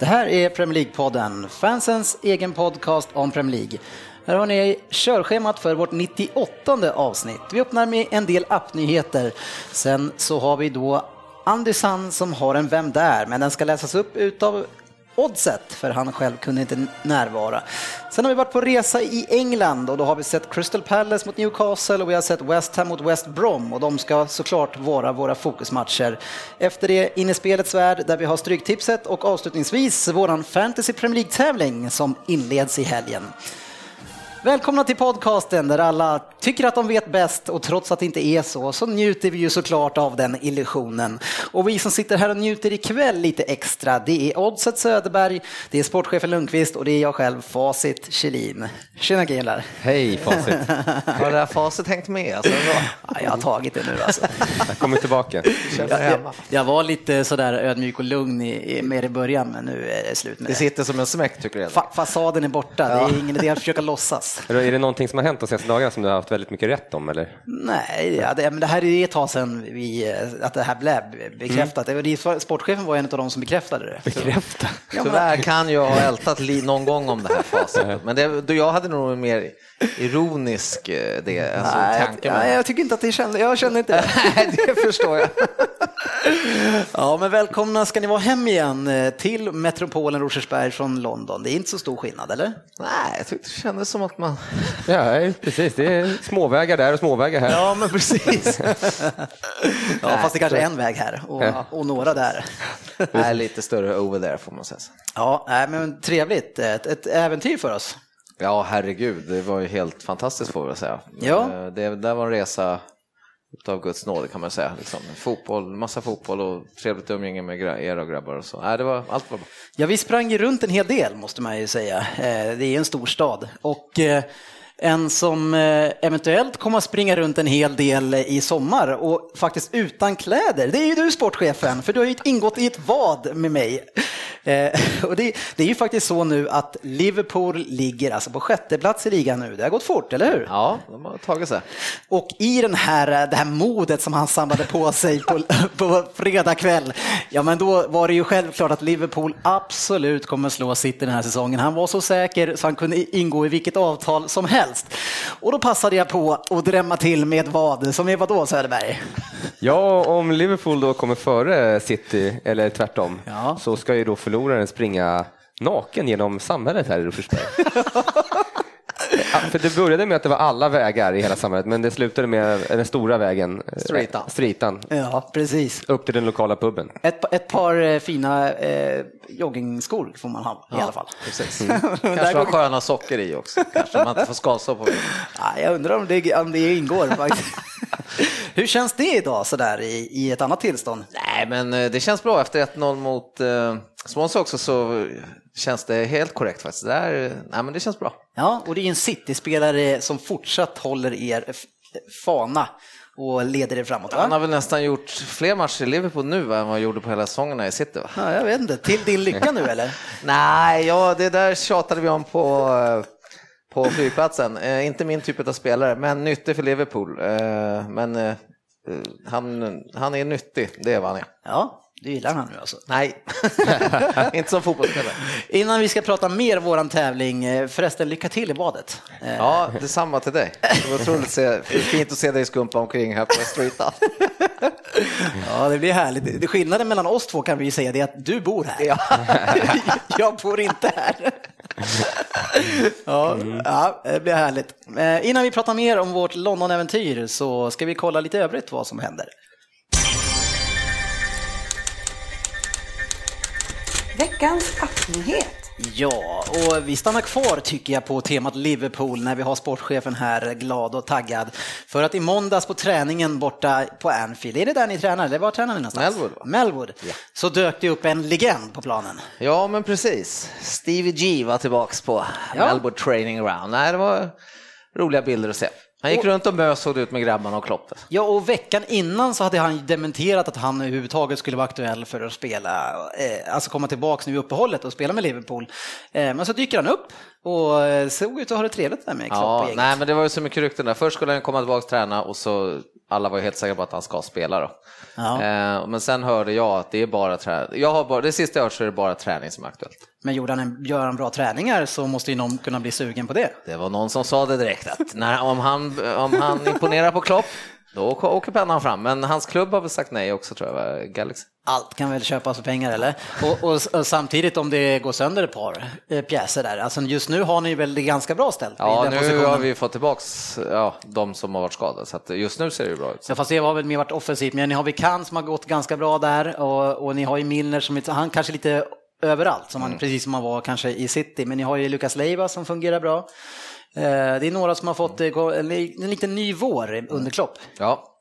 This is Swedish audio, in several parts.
Det här är Premier League-podden, fansens egen podcast om Premier League. Här har ni körschemat för vårt 98 avsnitt. Vi öppnar med en del appnyheter. Sen så har vi då Andersson som har en Vem där? Men den ska läsas upp utav Oddset, för han själv kunde inte närvara. Sen har vi varit på resa i England och då har vi sett Crystal Palace mot Newcastle och vi har sett West Ham mot West Brom och de ska såklart vara våra fokusmatcher. Efter det in i spelets värld där vi har Stryktipset och avslutningsvis våran Fantasy Premier League-tävling som inleds i helgen. Välkomna till podcasten där alla tycker att de vet bäst och trots att det inte är så så njuter vi ju såklart av den illusionen. Och vi som sitter här och njuter ikväll lite extra det är Oddset Söderberg, det är sportchefen Lundqvist och det är jag själv Facit Kjellin. Tjena killar! Hej Facit! Har det här facit hängt med? Alltså, ja, jag har tagit det nu alltså. Jag kommer tillbaka. Jag, jag, jag, var lite sådär ödmjuk och lugn i, med i början men nu är det slut med det. Det sitter som en smäck tycker jag. Fa fasaden är borta, ja. det är ingen idé att försöka låtsas. Är det någonting som har hänt de senaste dagarna som du har haft väldigt mycket rätt om? Eller? Nej, ja, det, men det här är ett tag sedan vi, att det här blev bekräftat. Mm. Det, sportchefen var en av de som bekräftade det. Bekräfta? Ja, Tyvärr kan jag ha ältat någon gång om det här facit. Men det, jag hade nog mer ironisk eh, det, alltså, nej, tanke. Nej, jag tycker inte att det kände, jag känner inte det. nej, det förstår jag. ja, men välkomna ska ni vara hem igen eh, till metropolen Rosersberg från London. Det är inte så stor skillnad, eller? Nej, jag tyckte det kändes som att man... ja, precis. Det är småvägar där och småvägar här. Ja, men precis. ja, fast det kanske är en väg här och, och några där. Nej, lite större over there får man säga. Ja, men trevligt. Ett, ett äventyr för oss. Ja, herregud, det var ju helt fantastiskt får jag säga. Ja. Eh, det där var en resa utav Guds nåde kan man säga. Liksom. Fotboll, massa fotboll och trevligt umgänge med er och grabbar och så. Nej, det var, allt var bra. Ja, vi sprang ju runt en hel del måste man ju säga. Eh, det är en stor stad. Och eh, en som eventuellt kommer att springa runt en hel del i sommar och faktiskt utan kläder. Det är ju du sportchefen, för du har ju ingått i ett vad med mig. Eh, och det, det, är ju faktiskt så nu att Liverpool ligger alltså på sjätte plats i ligan nu. Det har gått fort, eller hur? Ja, de har tagit sig. Och i den här, det här modet som han samlade på sig på, på fredag kväll, ja men då var det ju självklart att Liverpool absolut kommer slå City den här säsongen. Han var så säker så han kunde ingå i vilket avtal som helst. Och då passade jag på att drämma till med vad, som är vad då Söderberg? Ja, om Liverpool då kommer före City, eller tvärtom, ja. så ska ju då förloraren springa naken genom samhället här i Rosersberg. För det började med att det var alla vägar i hela samhället, men det slutade med den stora vägen, eh, Streetan. Streetan. Ja, precis. Upp till den lokala puben. Ett, ett par eh, fina eh, joggingskor får man ha ja, i alla fall. Precis. Mm. Kanske har sköna socker i också, kanske man inte får skavsår på. Ja, jag undrar om det, om det ingår faktiskt. Hur känns det idag sådär i, i ett annat tillstånd? Nej, men eh, det känns bra efter 1-0 mot eh, Swansea också så känns det helt korrekt faktiskt. Det, är, nej, men det känns bra. Ja, och det är en City-spelare som fortsatt håller er fana och leder er framåt. Va? Han har väl nästan gjort fler matcher i Liverpool nu än vad han gjorde på hela säsongerna i City? Va? Ja, jag vet inte. Till din lycka nu eller? Nej, ja, det där tjatade vi om på på flygplatsen. Eh, inte min typ av spelare, men nyttig för Liverpool. Eh, men eh, han, han är nyttig, det är vad han är. Ja, du gillar han nu alltså? Nej, inte som fotbollsspelare. Innan vi ska prata mer om våran tävling, eh, förresten lycka till i badet. Eh, ja, detsamma till dig. Det var otroligt se, fint att se dig skumpa omkring här på streeten. Ja, det blir härligt. Skillnaden mellan oss två kan vi ju säga det är att du bor här. Ja. Jag bor inte här. Ja, ja, det blir härligt. Eh, innan vi pratar mer om vårt London-äventyr så ska vi kolla lite övrigt vad som händer. Veckans appnyhet Ja, och vi stannar kvar tycker jag på temat Liverpool när vi har sportchefen här glad och taggad. För att i måndags på träningen borta på Anfield, är det där ni tränar eller var tränar ni någonstans? Melwood, va? Melwood. Så dök det upp en legend på planen. Ja, men precis. Stevie G var tillbaks på Ja. Melbourne Training Ground. Nej, det var roliga bilder att se. Han gick runt och mös såg ut med grabbarna och Klopp. Ja, och veckan innan så hade han dementerat att han överhuvudtaget skulle vara aktuell för att spela, eh, alltså komma tillbaka nu i uppehållet och spela med Liverpool. Eh, men så dyker han upp och eh, såg ut att ha det trevligt där med Klopp och Ja, gänget. nej, men det var ju så mycket rykten där. Först skulle han komma tillbaka och träna och så alla var ju helt säkra på att han ska spela då. Ja. Eh, men sen hörde jag att det är bara träning. Jag har bara, det sista jag hört så är det bara träning som är aktuellt. Men gjorde han en, gör han bra träningar så måste ju någon kunna bli sugen på det. Det var någon som sa det direkt att när, om, han, om han imponerar på Klopp, då åker- pennan fram. Men hans klubb har väl sagt nej också tror jag? Galaxy. Allt kan väl köpas för pengar eller? Och, och, och samtidigt om det går sönder ett par eh, pjäser där, alltså just nu har ni väl det ganska bra ställt Ja, nu positionen. har vi fått tillbaks ja, de som har varit skadade, så just nu ser det ju bra ut. Ja, fast det har väl mer varit offensivt, men ni har Vikan som har gått ganska bra där och, och ni har ju Milner som han kanske lite överallt, som han, precis som han var kanske i City, men ni har ju Lucas Leiva som fungerar bra. Eh, det är några som har fått eh, en, li- en liten ny vår under Klopp. Ja,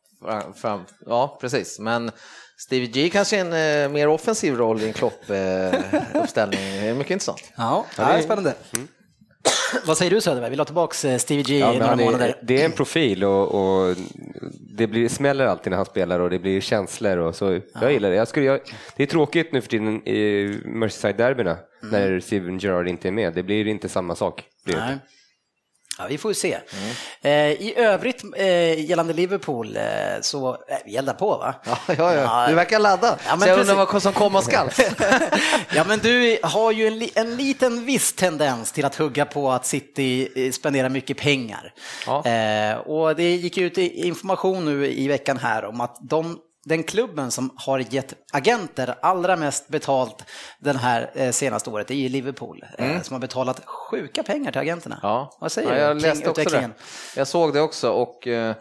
fram, ja precis. Men Stevie G kanske är en eh, mer offensiv roll i en Klopp-uppställning. det är mycket intressant. Ja, det är spännande. Vad säger du Söderberg? Vill du ha tillbaka Stevie G Ja, i några är, månader? det är en profil och, och det blir, smäller alltid när han spelar och det blir känslor och så. Jag gillar det. Jag skulle, jag, det är tråkigt nu för tiden i Merseyside-derbyna Mm. när Steven Gerrard inte är med. Det blir inte samma sak. Nej. inte. Ja, vi får ju se. Eh, I övrigt eh, gällande Liverpool eh, så, eh, vi eldar på va? Ja, ja, ja. Du verkar laddad. Ja, men så jag precis. undrar vad som komma skall. ja, men du har ju en, li- en liten viss tendens till att hugga på att City eh, spenderar mycket pengar. Ja. Eh, och det gick ut i- information nu i veckan här om att de, den klubben som har gett agenter allra mest betalt den här eh, senaste året är ju Liverpool, eh, som har betalat sjuka pengar till agenterna. Mm. Ja. Vad säger ja, du jag kring läste också det. utvecklingen? Jag såg det också och eh,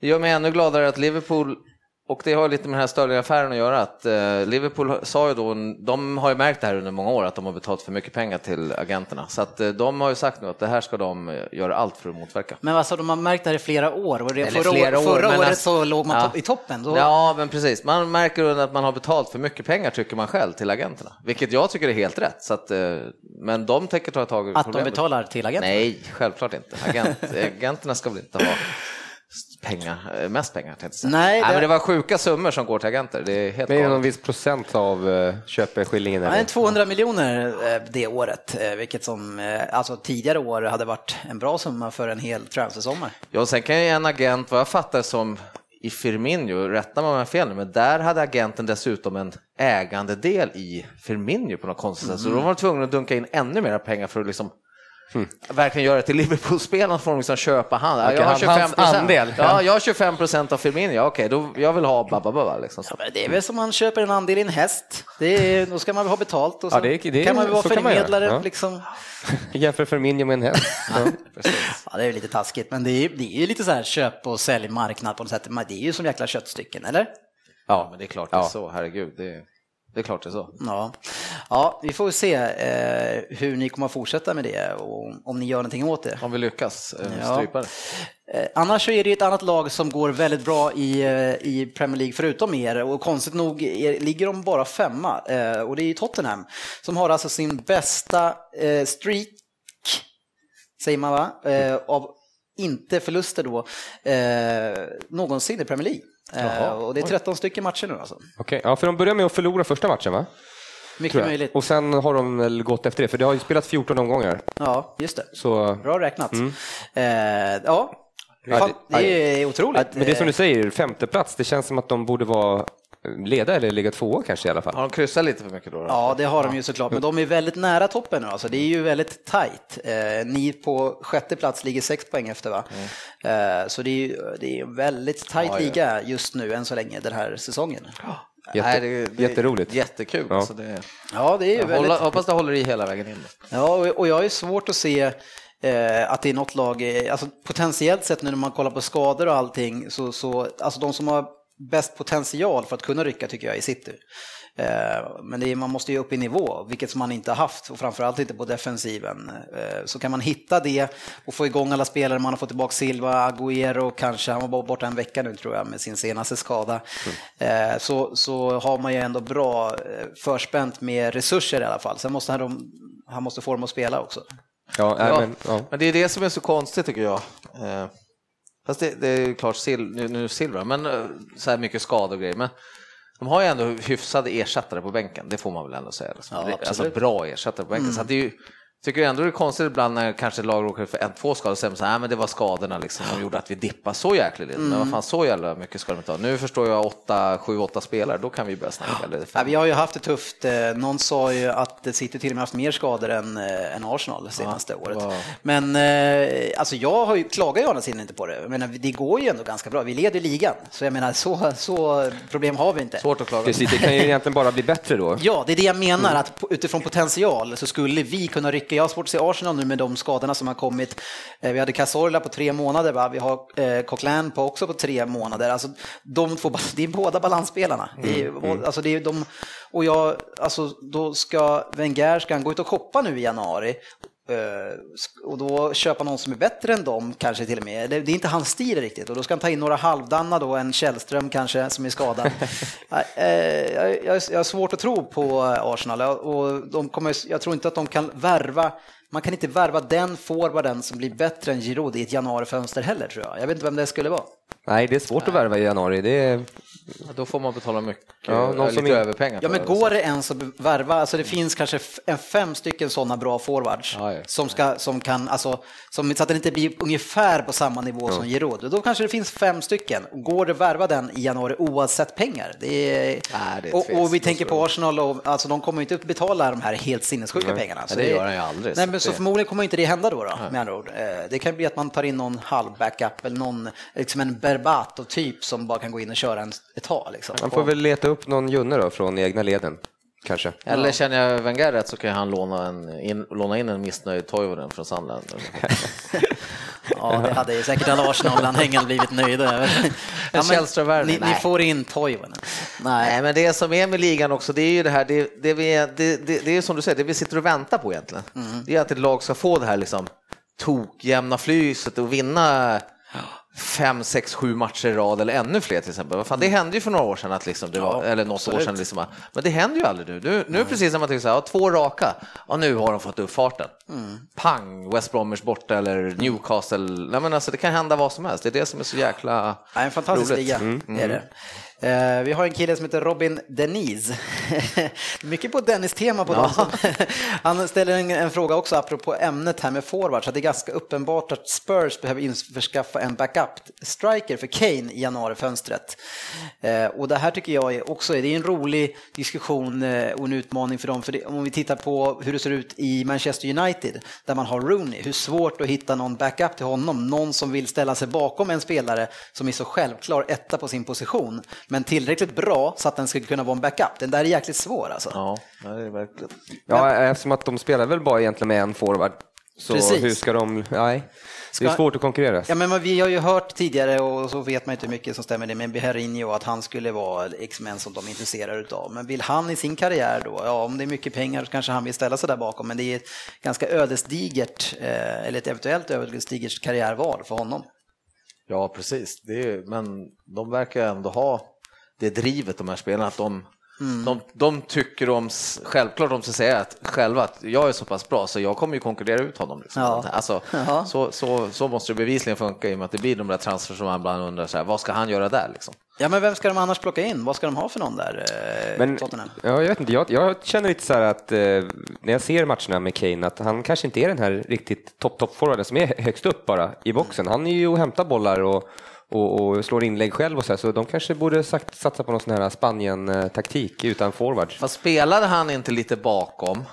det gör mig ännu gladare att Liverpool och det har lite med den här Sterling-affären att göra. Att, eh, Liverpool sa ju då, de har ju märkt det här under många år, att de har betalat för mycket pengar till agenterna. Så att, eh, de har ju sagt nu att det här ska de eh, göra allt för att motverka. Men alltså, de har märkt det här i flera år och Eller förra, flera år, förra året alltså- så låg man Ja. i toppen. Då, Ja, men precis. Man märker att man har betalt för mycket pengar, tycker man själv, till agenterna. Vilket jag tycker är helt rätt. Så att, eh, men de tänker ta tag i Att de problemet. betalar till agenterna? Nej, självklart inte. Agent, agenterna ska väl inte ha pengar, eh, mest pengar tänkte jag säga. Nej, det- men det var sjuka summor som går till agenter. Det är helt Men det någon galet. viss procent av uh, köpeskillingen? En 200 miljoner eh, det året, eh, vilket som eh, alltså tidigare år hade varit en bra summa för en hel transfersommar. Ja, sen kan ju en agent, vad jag fattar som i Firmino, rätta mig om jag har fel nu, men där hade agenten dessutom en ägandedel i Firmino på något konstigt sätt. Så Mm. de var tvungna att dunka in ännu mer pengar för att liksom verkligen göra det till Liverpool-spelarna får de liksom köpa han. Okej, jag har han- 25 hans andel. Ja, jag har 25 procent av Firmino. Ja, okej, då jag vill ha bababa liksom. Ja, det är väl som man köper en andel i en häst. Det är, då ska man väl ha betalt och så Ja, det är- det är- kan man väl vara kan man förmedlare. ja. Liksom. Jämför Firmino med en häst. Ja. Ja, det är ju lite taskigt, men det är, det är ju lite så här köp och säljmarknad på något sätt. Det är ju som jäkla köttstycken, eller? Ja, men det är klart det är Ja. så, herregud. Det, det är klart det är så. Ja, ja vi får se eh, hur ni kommer att fortsätta med det och om ni gör någonting åt det. Om vi lyckas eh, Ja. strypa det. Eh, Annars så är det ett annat lag som går väldigt bra i, eh, i Premier League förutom er och konstigt nog är, ligger de bara femma eh, och det är Tottenham som har alltså sin bästa eh, streak, säger man va, av inte förluster då, någonsin i Premier League. Eh, och det är 13 stycken matcher nu alltså. Okej, ja, för de börjar med att förlora första matchen va? Mycket möjligt. Och sen har de väl gått efter det, för det har ju spelat 14 omgångar. Ja, just det. Så, Bra räknat. Mm. Eh, ja, Fan, det- det är otroligt. men det är som du säger, femte plats. det känns som att de borde vara leda eller ligga tvåa kanske i alla fall. Har de kryssat lite för mycket då? då? Ja, det har de ju såklart, men de är väldigt nära toppen nu. Alltså. Det är ju väldigt tajt. Eh, ni på sjätte plats ligger sex poäng efter, va? Eh, så det är ju det är en väldigt tajt Ja, ja. liga just nu, än så länge, den här säsongen. Jätte, Nej, det, det, jätteroligt. Jättekul. Ja. Alltså det, Ja, det är ju jag väldigt... hålla, hoppas det håller i hela vägen in. Ja, och- och jag har ju svårt att se eh, att det är något lag, eh, alltså potentiellt sett nu när man kollar på skador och allting, så, så alltså de som har bäst potential för att kunna rycka tycker jag är City. Eh, men är, man måste ju upp i nivå, vilket man inte har haft och framförallt inte på defensiven. Eh, så kan man hitta det och få igång alla spelare, man har fått tillbaka Silva, Agüero kanske, han var borta en vecka nu tror jag med sin senaste skada. Mm. Så, så har man ju ändå bra förspänt med resurser i alla fall. Sen måste han, han måste få dem att spela också. Ja, ja, men, ja. men det är det som är så konstigt tycker jag. Fast det, det är klart, sil, nu, nu Silva, men eh, så här mycket skador och grejer. Men de har ju ändå hyfsade ersättare på bänken, det får man väl ändå säga. Ja, alltså bra ersättare på bänken. Mm. Så det är ju, Tycker du ändå det är konstigt ibland när kanske lag råkar för en, två skador och säger så här, men det var skadorna liksom som gjorde att vi dippade så jäkligt mm. Men vad fan, så jävla mycket ska de inte ha. Nu förstår jag åtta, sju, åtta spelare, då kan vi börja snacka. Eller ja, vi har ju haft det tufft. Eh, någon sa ju att City till och med haft mer skador än, äh, än Arsenal det senaste ja, året. Wow. Men äh, alltså jag har ju, klagar ju å andra sidan inte på det. Jag menar, det går ju ändå ganska bra. Vi leder ligan, så jag menar så, så problem har vi inte. Svårt att klaga. Precis, det kan ju egentligen bara bli bättre då. Ja, det är det jag menar, mm. att utifrån potential så skulle vi kunna rycka. Jag har svårt att se Arsenal nu med de skadorna som har kommit. Eh, vi hade Cazorla på tre månader, va? vi har eh, Coquelin på också på tre månader. Alltså, de två, det är båda balansspelarna. Mm. Det är, mm. alltså, det är de, och jag, alltså, då ska Wenger ska han gå ut och shoppa nu i januari och då köpa någon som är bättre än dem kanske till och med. Det, är inte hans stil riktigt och då ska han ta in några halvdanna då, en Källström kanske som är skadad. uh, jag, jag, jag har svårt att tro på Arsenal och de kommer, jag tror inte att de kan värva man kan inte värva den forwarden som blir bättre än Giroud i ett januarifönster heller tror jag. Jag vet inte vem det skulle vara. Nej, det är svårt Nej. att värva i januari. Det är... Ja, då får man betala mycket, ja, någon lite som överpengar. Ja, men går det ens att värva? Alltså det finns kanske en fem stycken sådana bra forwards ja, ja. Som, ska, som kan, alltså, som, så att det inte blir ungefär på samma nivå som Giroud. Då kanske det finns fem stycken. Går det att värva den i januari oavsett pengar? Det är, Nej, det är och, och, vi tänker på Arsenal, och, alltså, de kommer inte att betala de här helt sinnessjuka mm. pengarna. Så det, det gör han ju aldrig. Nej, men så, så förmodligen kommer inte det hända då, då med andra ord. Eh, det kan bli att man tar in någon halv backup eller någon, liksom en Berbato-typ som bara kan gå in och köra en, ett tag. Liksom. Man får väl leta upp någon Junne då från egna leden. Kanske. Eller känner jag Wenger rätt så kan han låna, en, in, låna in en missnöjd Toivonen från Sandland. ja, det hade ju säkert alla Arsenal-anhängare blivit nöjda över. Ja, ni, ni, får in Toivonen. Nej. Nej. men det som är med ligan också, det är ju det här, det, det, vi, det, det, det är som du säger, det vi sitter och väntar på egentligen. Mm. Det är att ett lag ska få det här liksom tokjämna flyset och vinna fem, sex, sju matcher i rad eller ännu fler till exempel. Fan, det mm. hände ju för några år sedan, att liksom det var, ja, eller något absolut. år sedan. Liksom, men det händer ju aldrig nu. Nu, nu precis när man tänker så här, ja, två raka, ja, nu har de fått upp farten. Mm. Pang, West Bromwich borta eller Newcastle. Nej, men alltså, det kan hända vad som helst. Det är det som är så jäkla ja, En fantastisk roligt. liga mm. är det. Eh, vi har en kille som heter Robin Denise. Mycket på Dennis-tema på ja. Han ställer en, en, fråga också apropå ämnet här med forwards. Att det är ganska uppenbart att Spurs behöver införskaffa en backup-striker för Kane i januarifönstret. Eh, och det här tycker jag är också det är en rolig diskussion eh, och en utmaning för dem. För det, om vi tittar på hur det ser ut i Manchester United, där man har Rooney, hur svårt att hitta någon backup till honom. Någon som vill ställa sig bakom en spelare som är så självklar etta på sin position men tillräckligt bra så att den ska kunna vara en backup. Den där är jäkligt svår alltså. Ja, det är verkligen. Ja, eftersom att de spelar väl bara egentligen med en forward. Så Precis. hur ska de, nej. Det är svårt att konkurrera. Ja, men vi har ju hört tidigare, och så vet man inte hur mycket som stämmer det, med Beherinho att han skulle vara X-Men som de är intresserade av. Men vill han i sin karriär då, ja om det är mycket pengar så kanske han vill ställa sig där bakom, men det är ett ganska ödesdigert, eh, eller ett eventuellt ödesdigert karriärval för honom. Ja, precis. Är, men de verkar ändå ha det drivet de här spelarna, att de, mm. de, de tycker om, självklart de ska säga att, själva att jag är så pass bra så jag kommer ju konkurrera ut honom. Liksom. Ja. Alltså, ja. så, så, så måste det bevisligen funka i och med att det blir de där transfer som man ibland undrar, så här, vad ska han göra där? Liksom? Ja, men vem ska de annars plocka in? Vad ska de ha för någon där? Eh, men, ja, jag, vet inte, jag, jag känner lite så här att eh, när jag ser matcherna med Kane att han kanske inte är den här riktigt topp-topp-forwarden som är högst upp bara i boxen. Han är ju och hämtar bollar och och, och slår inlägg själv och så, här, så de kanske borde sagt, satsa på någon sån här Spanien-taktik utan forwards. Fast spelade han inte lite bakom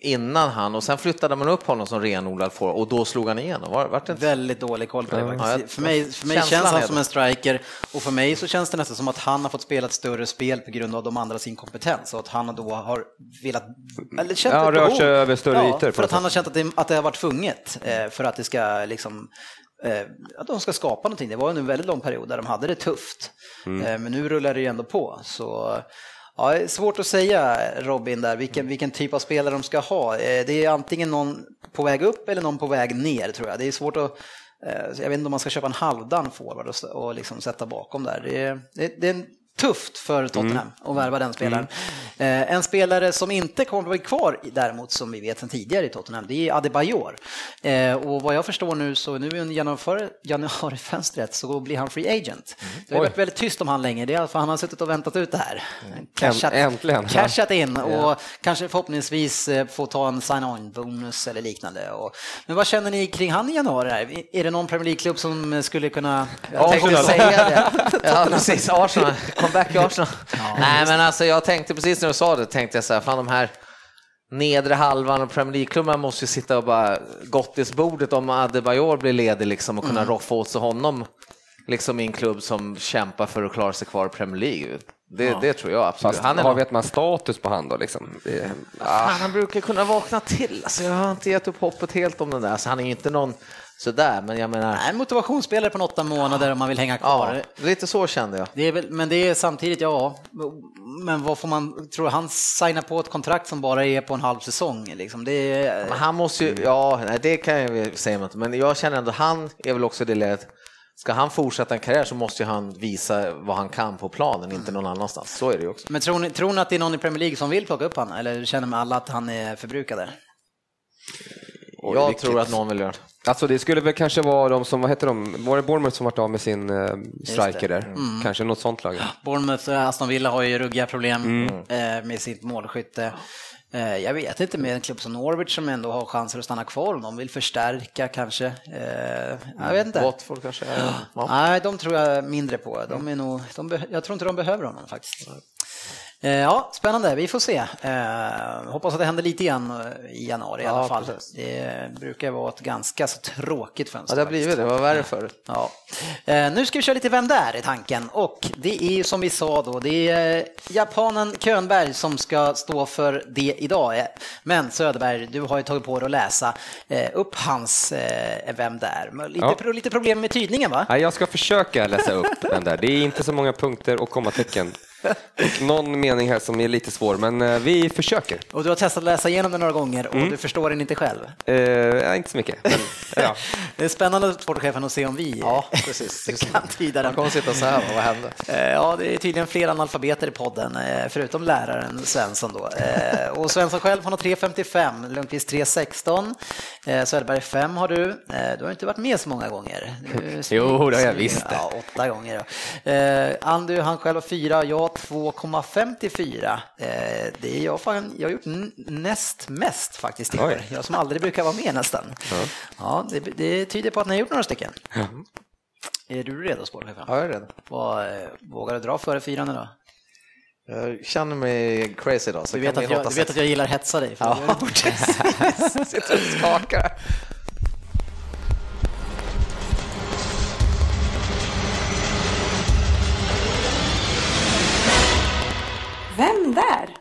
innan han och sen flyttade man upp honom som renodlad forward och då slog han igenom. Var, var det inte... Väldigt dålig koll på det ja, För mig, för mig känns han som en striker och för mig så känns det nästan som att han har fått spela ett större spel på grund av de andras inkompetens och att han då har velat, eller känt ja, rört sig över större ja, ytor. För att han har känt att det, att det har varit tvunget eh, för att det ska liksom att de ska skapa någonting. Det var en väldigt lång period där de hade det tufft. Mm. Eh, men nu rullar det ju ändå på. Så Ja, svårt att säga Robin där, vilken, vilken typ av spelare de ska ha. Eh, Det är antingen någon på väg upp eller någon på väg ner tror jag. Det är svårt att eh, jag vet inte om man ska köpa en halvdan forward och, liksom sätta bakom där. Det är, det, är tufft för Tottenham att värva den spelaren. Eh, En spelare som inte kommer att bli kvar i- däremot, som vi vet sedan tidigare i Tottenham, det är Adebayor. Eh, Och vad jag förstår nu så nu januari, januarifönstret så blir han free agent. Det har Oj. varit väldigt tyst om han länge, det är för han har suttit och väntat ut det här. Cashat, äntligen. cashat in och kanske förhoppningsvis eh, få ta en sign-on-bonus eller liknande. Och, men vad känner ni kring han i januari? Här? Är det någon Premier League-klubb som skulle kunna... Jag tänkte säga det. Ja, precis. Arsenal. Comeback i Arsenal. Nej, men alltså jag tänkte precis när du sa det, tänkte jag så här, fan de här nedre halvan av Premier League-klubbarna måste ju sitta och bara gottisbordet om Adebayor blir ledig liksom och kunna roffa åt sig honom liksom i en klubb som kämpar för att klara sig kvar i Premier League. Det, det tror jag absolut. Fast Han är någon- vet man status på han då liksom? Det, Fan, han brukar kunna vakna till. Alltså, jag har inte gett upp hoppet helt om den där. Alltså, han är inte någon sådär, men jag menar... Nej, en motivationsspelare på åtta månader om man vill hänga Ja, kvar. lite så kände jag. Det är väl, men det är samtidigt, ja, men vad får man, tror han signar på ett kontrakt som bara är på en halv säsong? Liksom? Det är, Men han måste ju, ja, nej, det kan jag säga, inte, men jag känner ändå han är väl också det läget, ska han fortsätta en karriär så måste ju han visa vad han kan på planen, inte någon annanstans. Så är det ju också. men tror ni, tror ni att det är någon i Premier League som vill plocka upp han eller känner man alla att han är förbrukad där? Jag tror att någon vill göra det. Alltså det skulle väl kanske vara de som, vad heter de, var det Bournemouth som varit av med sin eh, striker där? Kanske något sånt lag. Bournemouth och Aston Villa har ju ruggiga problem eh, med sitt målskytte. Eh, jag vet inte med en klubb som Norwich som ändå har chanser att stanna kvar om de vill förstärka kanske. Eh, jag vet inte. Watford kanske? Ja. Nej, de tror jag mindre på. De är nog, de jag tror inte de behöver honom faktiskt. Eh, Ja, spännande. Vi får se. Eh, hoppas att det händer lite igen eh, i januari i alla Ja, fall. precis. Det brukar vara ett ganska så tråkigt ja, fönster. det har blivit det. Det var värre förr. Ja. Eh, nu ska vi köra lite Vem där? i tanken och det är som vi sa då, det är japanen Könberg som ska stå för det idag. Men Söderberg, du har ju tagit på dig att läsa upp hans Vem där? Lite, Ja. lite problem med tydningen va? Nej, jag ska försöka läsa upp den där. Det är inte så många punkter och kommatecken. Och någon mening här som är lite svår, men eh, vi försöker. Och du har testat att läsa igenom den några gånger och Mm. du förstår den inte själv. Eh, ja, inte så mycket. Men, ja. Det är spännande sportchefen att se om vi Ja, precis. kan tyda den. Man kommer sitta så här, vad hände? Eh, Ja, det är tydligen fler analfabeter i podden, eh, förutom läraren Svensson då. Eh, Och Svensson själv har 3.55, Lundqvist 3.16, eh, Söderberg 5 har du. Eh, Du har inte varit med så många gånger. Du- Jo, det har jag visst. Ja, åtta gånger. Eh, Andy, han själv har 4, jag 2,54. Eh, Det är jag, fan, jag har gjort näst mest faktiskt. Oj. Jag som aldrig brukar vara med nästan. Ja, det, det tyder på att ni har gjort några stycken. Är du redo, sportchefen? Ja, jag är redo. Vad, eh, vågar du dra före fyran idag? Jag känner mig crazy idag. Så Du vet, att jag, du vet att jag gillar hetsa dig. För Ja. bort. Sitter och skakar. Vem där?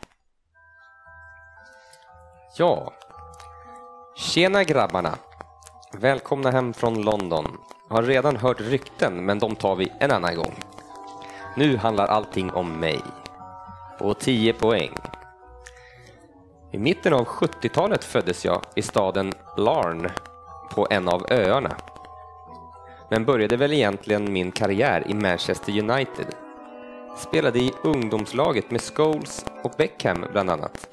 ja. Tjena grabbarna. Välkomna hem från London. Har redan hört rykten, men de tar vi en annan gång. Nu handlar allting om mig. Och 10 poäng. I mitten av 70-talet föddes jag i staden Larn på en av öarna. Men började väl egentligen min karriär i Manchester United. Spelade i ungdomslaget med Scholes och Beckham bland annat.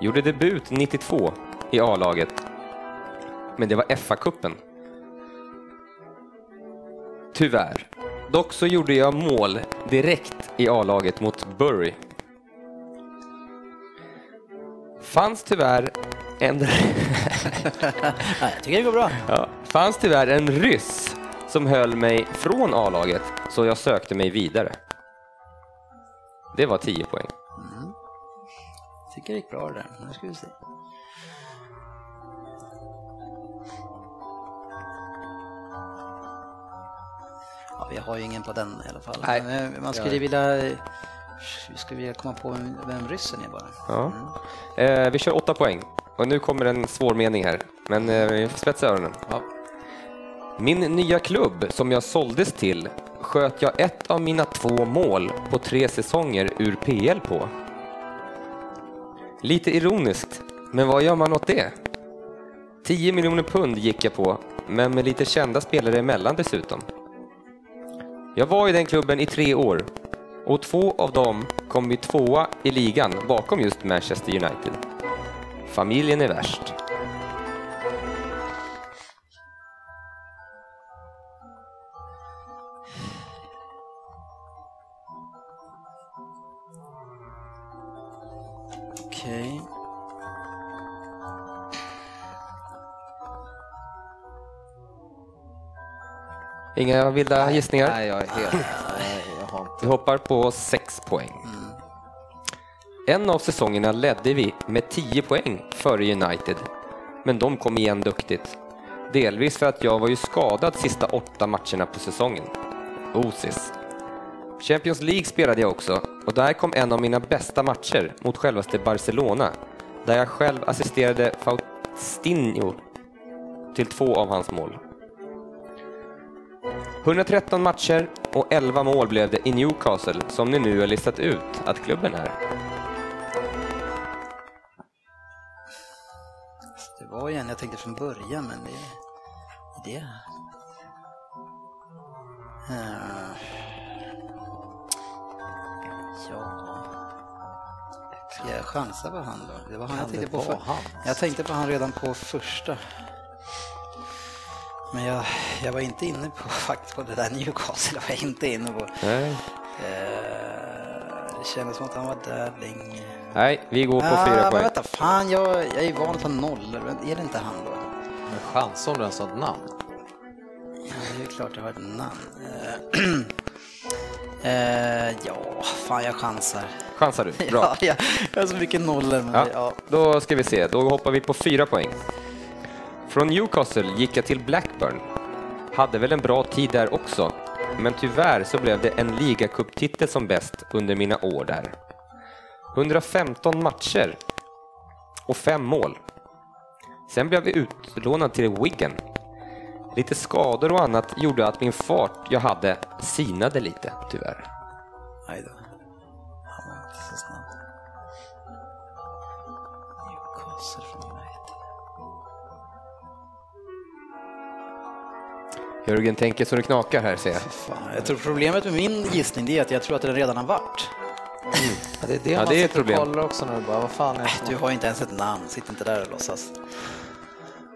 Gjorde debut 92 i A-laget. Men det var FA-cupen. Tyvärr. Dock så gjorde jag mål direkt i A-laget mot Bury. Fanns tyvärr en... Jag tycker det går bra. Ja. Fanns tyvärr en ryss som höll mig från A-laget, så jag sökte mig vidare. Det var 10 poäng. Jag tycker det gick bra det där. Nu ska vi se. Ja, vi har ju ingen på den i alla fall. Nej, Men, eh, Man skulle jag- vilja... Vi skulle vilja komma på vem, ryssen är bara. Ja. Eh, vi kör 8 poäng. Och nu kommer en svår mening här, men eh, vi får spetsa öronen. Ja. Min nya klubb som jag såldes till sköt jag ett av mina två mål på tre säsonger ur PL på. Lite ironiskt, men vad gör man åt det? 10 miljoner pund gick jag på, men med lite kända spelare emellan dessutom. Jag var i den klubben i tre år och två av dem kom vi tvåa i ligan bakom just Manchester United. Familjen är värst. Inga vilda gissningar? Nej, jag är helt... Nej, jag har inte... Vi hoppar på 6 poäng. En av säsongerna ledde vi med 10 poäng före United, men de kom igen duktigt. Delvis för att jag var ju skadad sista åtta matcherna på säsongen. Osis. Champions League spelade jag också och där kom en av mina bästa matcher mot självaste Barcelona, där jag själv assisterade Faustinho till två av hans mål. 113 matcher och 11 mål blev det i Newcastle som ni nu har listat ut att klubben är. Det var ju en jag tänkte från början, men det... det... Eh, Ja... Ska jag chansa på han då? Det var han jag tänkte på. För... Jag tänkte på han redan på första. Men jag, jag var inte inne på faktiskt på det där Newcastle. var jag inte inne på. Nej, Eh, det kändes som att han var där länge. Nej vi går på Ah, fyra men poäng. vänta, fan jag, jag är van ta nollor. Är det inte han då? Men chans om du ens har ett namn. Ja, det är klart jag har ett namn. Eh, eh, ja, fan jag chansar. Chansar du? Bra. Ja, jag, jag har så mycket nollor. Men Ja, ja. då ska vi se. Då hoppar vi på fyra poäng. Från Newcastle gick jag till Blackburn. Hade väl en bra tid där också, men tyvärr så blev det en ligacuptitel som bäst under mina år där. 115 matcher och fem mål. Sen blev vi utlånad till Wigan. Lite skador och annat gjorde att min fart jag hade sinade lite, tyvärr. Nej då. Jörgen tänker så det knakar här, ser jag. Fan, jag tror problemet med min gissning det är att jag tror att det redan har varit. Ja, det är det Ja, man det är ett problem. kollar också nu. Bara, vad fan är det som- Du har inte ens ett namn, sitt inte där och låtsas.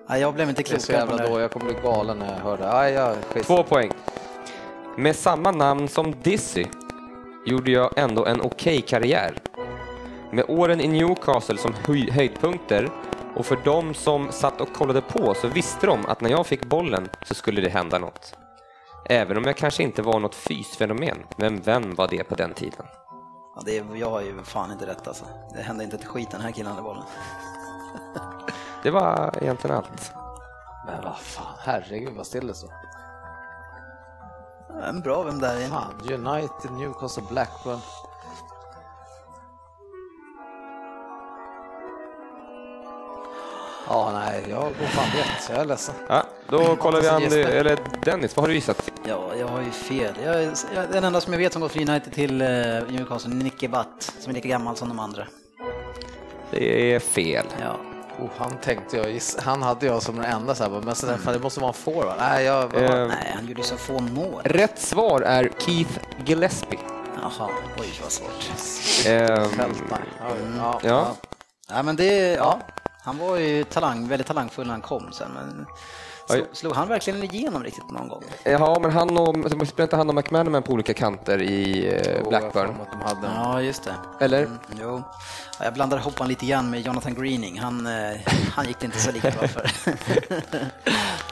Nej, jag blev inte klokare på det då. Jag kommer bli galen när jag hör det. Aj, ja. Två poäng. Med samma namn som Dizzy gjorde jag ändå en okej karriär. Med åren i Newcastle som höj- höjdpunkter och för de som satt och kollade på så visste de att när jag fick bollen så skulle det hända något. Även om jag kanske inte var något fysfenomen, men vem var det på den tiden? Ja, det är, jag har ju fan inte rätt alltså. Det hände inte ett skit den här killen hade bollen. Det var egentligen allt. Men vad fan, herregud vad still det står. Men bra vem där är. Fan, United, Newcastle, Blackburn. Ja, nej, jag går fan rätt. Jag är ledsen. Ja, då kollar vi an, gissar. eller Dennis, vad har du gissat? Ja, jag har ju fel. Jag, är- jag, den enda som jag vet som gått från United till uh, Newcastle är Nicky Butt, som är lika gammal som de andra. Det är fel. Ja. Oh, han tänkte jag, han hade jag som den enda så här, men fan, det måste vara en forward. Nej, jag, vad var- Eh, Nej, han gjorde så få mål. rätt svar är Keith Gillespie. Jaha, oj vad svårt. Ehm, Fältare. Ja, ja. ja. Ja, men det, ja. Han var ju talang, väldigt talangfull när han kom sen, men slog, slog han verkligen igenom riktigt någon gång? Ja, men han och, spelade inte han och McManaman på olika kanter i eh, Oh, Blackburn? att de hade Ja, just det. Eller? Mm, jo. Ja, jag blandade ihop honom lite grann med Jonathan Greening. Han, eh, han gick det inte så lika bra för.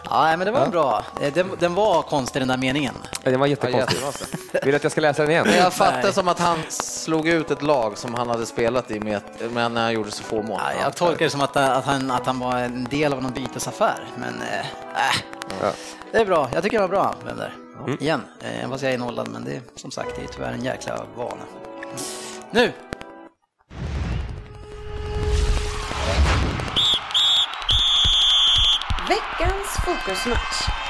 ja, men det var bra. Eh, Den, den var konstig den där meningen. Ja, Den var Ja, jättekonstig. Vill du att jag ska läsa den igen? Men jag fattar Nej. som att han slog ut ett lag som han hade spelat i, med, men när han gjorde så få mål. Ja, jag tolkar det som att, att, han, att han var en del av någon bytesaffär, men eh, äh, Ja. det är bra. Jag tycker det var bra, vem där. Igen, eh, även fast jag är nollad, men det är som sagt, det är tyvärr en jäkla vana. Nu! Veckans fokusmatch.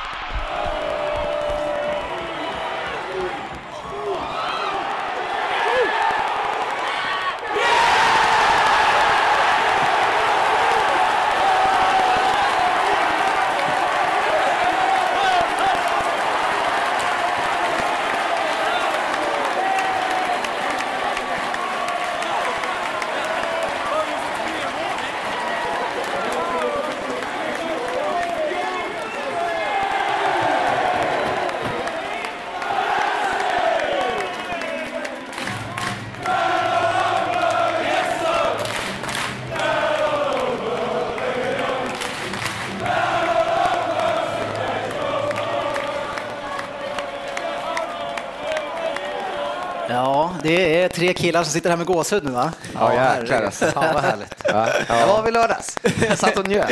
Tre killar som sitter här med gåshud nu va? Ja, jäklar alltså. Fan vad härligt. Ja, Jag var vid lördags. Jag satt och njöt.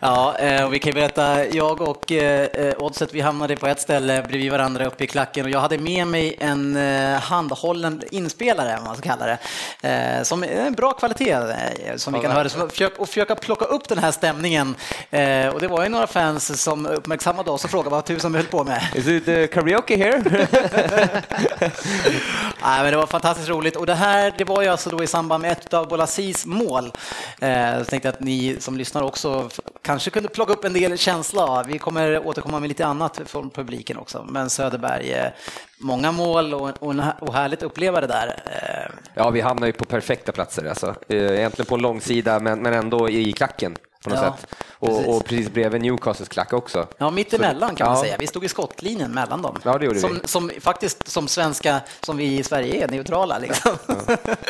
Ja, eh, och vi kan berätta, jag och eh, Oddset, vi hamnade på ett ställe bredvid varandra uppe i klacken och jag hade med mig en eh, handhållen inspelare, om man ska kalla det, eh, som är en bra kvalitet eh, som vi kan höra, försök, och försöka plocka upp den här stämningen. Eh, och det var ju några fans som uppmärksammade oss och frågade vad tusan vi höll på med. Is it karaoke here? Nej, men det var fantastiskt roligt och det här det var ju alltså då i samband med ett av Bolasis mål. Eh, jag tänkte att ni som lyssnar också kanske kunde plocka upp en del känsla. Vi kommer återkomma med lite annat från publiken också. Men Söderberg, eh, många mål och, och, och härligt att uppleva det där. Eh, Ja, vi hamnar ju på perfekta platser. Alltså. Eh, egentligen på en långsida, men, men ändå i klacken på något Ja, sätt. precis. Och, och precis bredvid Newcastles klack också. Ja, mitt emellan kan man Ja. säga. Vi stod i skottlinjen mellan dem. Ja, det gjorde som, vi. som faktiskt som svenska, som vi i Sverige är, neutrala liksom.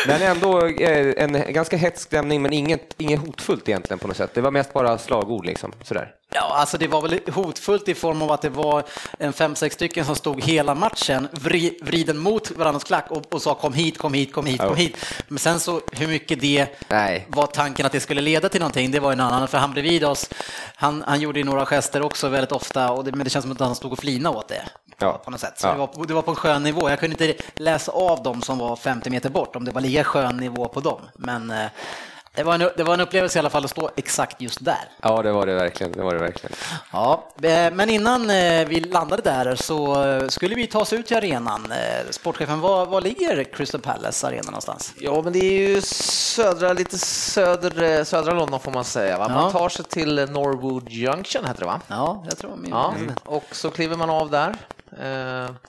Men ändå eh, en ganska hetsk stämning, men inget, inget hotfullt egentligen på något sätt. Det var mest bara slagord liksom. Sådär. Ja, alltså det var väl hotfullt i form av att det var en fem, sex stycken som stod hela matchen vri, vriden mot varandras klack och, och sa kom hit, kom hit, kom hit, kom hit. Men sen så hur mycket det Nej. var tanken att det skulle leda till någonting, det var en annan. För han bredvid oss, han, han gjorde ju några gester också väldigt ofta, och det, men det känns som att han stod och flina åt det. Ja. På något sätt. Så Ja. det, var, det var på en skön nivå. Jag kunde inte läsa av dem som var 50 meter bort, om det var lika skön nivå på dem. Men eh, det var, en, det var en upplevelse i alla fall att stå exakt just där. Ja, det var det verkligen. Det var det verkligen. Ja, eh, men innan eh, vi landade där så eh, skulle vi ta oss ut till arenan. Sportchefen, var, var ligger Crystal Palace arena någonstans? Ja, men det är ju södra, lite söder, södra London får man säga. Va? Man Ja. tar sig till Norwood Junction, heter det va? Ja, jag tror min... Ja, och så kliver man av där,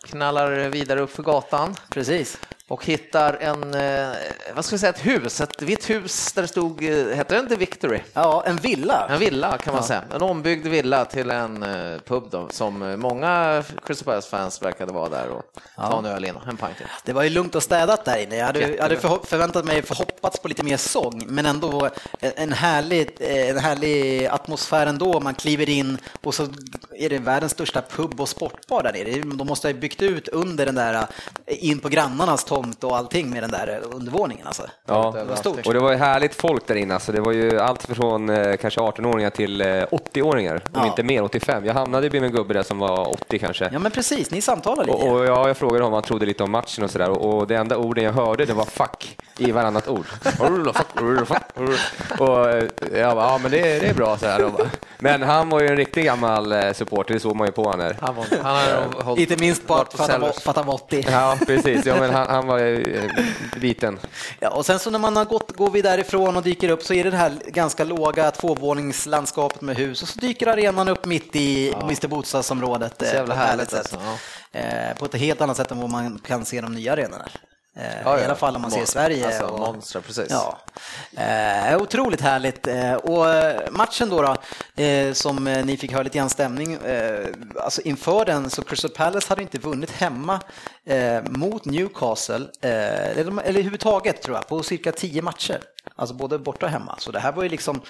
knallar vidare upp för gatan Precis. Och hittar en, eh, vad ska vi säga, ett hus, ett vitt hus där det stod, eh, heter det inte Victory? Ja, en villa. En villa kan man säga, en ombyggd villa till en eh, pub då, som många Crystal Palace-fans verkade vara där och ta en öl in, en in. Det var ju lugnt och städat där inne. Jag hade, jag hade förväntat mig, förhoppats på lite mer sång, men ändå en, härlig, en härlig atmosfär ändå. Man kliver in och så är det världens största pub och sportbar där nere. De måste ha byggt ut under den där, in på grannarnas tomt och allting med den där undervåningen. Alltså. Ja, Det var stort. och det var ju härligt folk där inne. Alltså, det var ju allt från eh, kanske 18-åringar till eh, 80-åringar, om Ja. inte mer, 85. Jag hamnade bredvid en gubbe där som var 80 kanske. Ja, men precis. Ni samtalar lite. Och, och ja, jag frågade honom vad han trodde lite om matchen och sådär och, och det enda orden jag hörde det var fuck i varannat ord. och eh, jag bara, ja men det, det är bra så här. Men han var ju en riktig gammal eh, supporter, det såg man ju på honom. Han, var, han har hållit- Inte minst på varit att Sellers. fatta 80. Ja, precis. Ja, men han, han var ju eh, liten. Ja, och sen så när man har gått, går vi därifrån och dyker upp så är det det här ganska låga tvåvåningslandskapet med hus och så dyker arenan upp mitt i Mr. Botsas-området. Så jävla på ett härligt sätt. alltså, Eh, På ett helt annat sätt än vad man kan se de nya arenorna. Eh, Ja, I alla fall om man ser Sverige. Alltså, och- monster, precis. Ja. Eh, otroligt härligt. Eh, och eh, matchen då, då eh, som eh, ni fick höra lite grann stämning, eh, alltså inför den så Crystal Palace hade inte vunnit hemma mot Newcastle, eller, eller överhuvudtaget tror jag, på cirka tio matcher. Alltså både borta och hemma. Så det här var ju liksom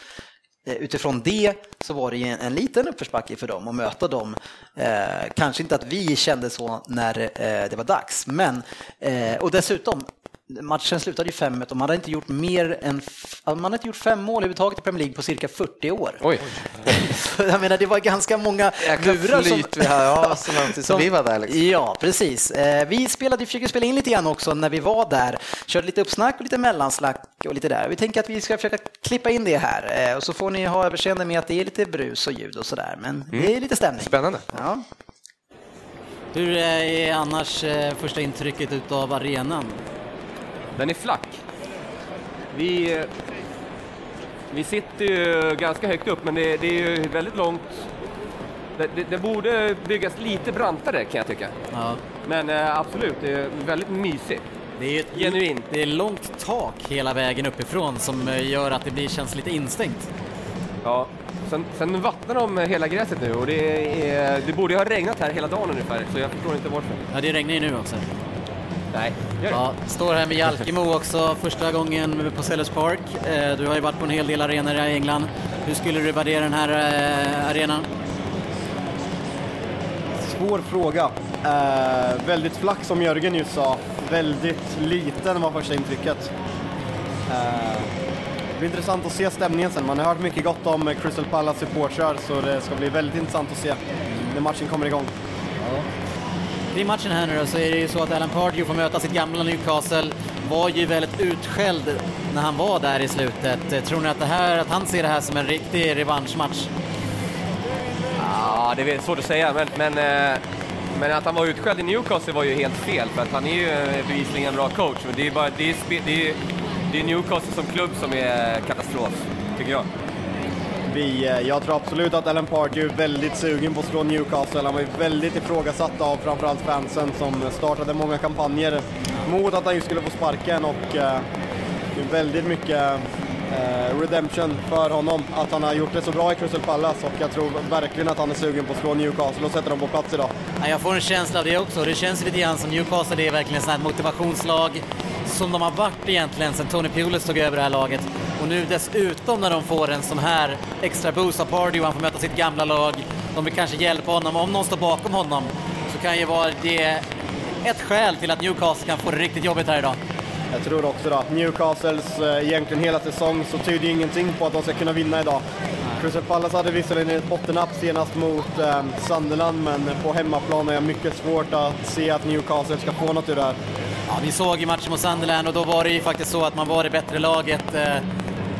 Eh, utifrån det så var det ju en, en liten uppförsbacke för dem att möta dem. Eh, kanske inte att vi kände så när eh, det var dags, men eh, och dessutom Matchen slutade ju 5-1 och man hade inte gjort mer än man hade inte gjort fem mål överhuvudtaget i Premier League på cirka 40 år. Oj. Så jag menar, det var ganska många murar flyt vi har, ja, så långt som vi var där liksom. Ja, precis. Eh, Vi spelade, försökte spela in lite grann också när vi var där. Körde lite uppsnack och lite mellansnack och lite där. Vi tänker att vi ska försöka klippa in det här Eh, och så får ni ha överseende med att det är lite brus och ljud och sådär. Men det är lite stämning. Spännande. Ja. Hur är annars eh, första intrycket utav arenan? Den är flack. Vi, vi sitter ju ganska högt upp, men det, det är ju väldigt långt. Det, det, det borde byggas lite brantare kan jag tycka. Ja. Men eh, absolut, det är väldigt mysigt. Det är, ett, Genuint. det är långt tak hela vägen uppifrån som eh, gör att det blir, känns lite instängt. Ja. Sen, sen vattnar de hela gräset nu och det, är, det borde ju ha regnat här hela dagen ungefär, så jag förstår inte varför. Ja, det regnar ju nu också. Nej, gör det. Ja, står här med Jalkemo också första gången på Sellers Park. Eh, Du har ju varit på en hel del arenor i England. Hur skulle du värdera den här eh, arenan? svår fråga. Eh, väldigt flack som Jörgen just sa. Väldigt liten var första intrycket. Eh, det blir intressant att se stämningen sen. Man har hört mycket gott om Crystal Palace supportrar så det ska bli väldigt intressant att se när matchen kommer igång. Kring matchen här nu då, så är det ju så att Alan Pardew får möta sitt gamla Newcastle. Var ju väldigt utskälld när han var där i slutet. Tror ni att, det här, att han ser det här som en riktig revanschmatch? Ja, det är svårt att säga, men, men, eh, men att han var utskälld i Newcastle var ju helt fel, för att han är ju eh, bevisligen en bra coach. Men det är, bara, det är, det är, det är Newcastle som klubb som är katastrof, tycker jag. Vi, eh, jag tror absolut att Alan Pardew är väldigt sugen på att slå Newcastle. Han var ju väldigt ifrågasatt av framförallt fansen som startade många kampanjer mot att han just skulle få sparken och eh, det är väldigt mycket eh, redemption för honom att han har gjort det så bra i Crystal Palace och jag tror verkligen att han är sugen på att slå Newcastle och sätta dem på plats idag. Ja, jag får en känsla av det också. Det känns lite grann som Newcastle är verkligen ett motivationslag som de har varit egentligen sedan Tony Pulis tog över det här laget. Och nu dessutom när de får en sån här extra boost av Pardew, han får möta sitt gamla lag. De vill kanske hjälpa honom. Om någon står bakom honom så kan ju vara det ett skäl till att Newcastle kan få det riktigt jobbigt här idag. Jag tror också det. Newcastles eh, egentligen hela säsong så tyder ju ingenting på att de ska kunna vinna idag. Crystal Palace hade visserligen ett bottennapp senast mot eh, Sunderland men på hemmaplan har jag mycket svårt att se att Newcastle ska få något ur det här. Ja, vi såg ju matchen mot Sunderland och då var det ju faktiskt så att man var det bättre laget. eh,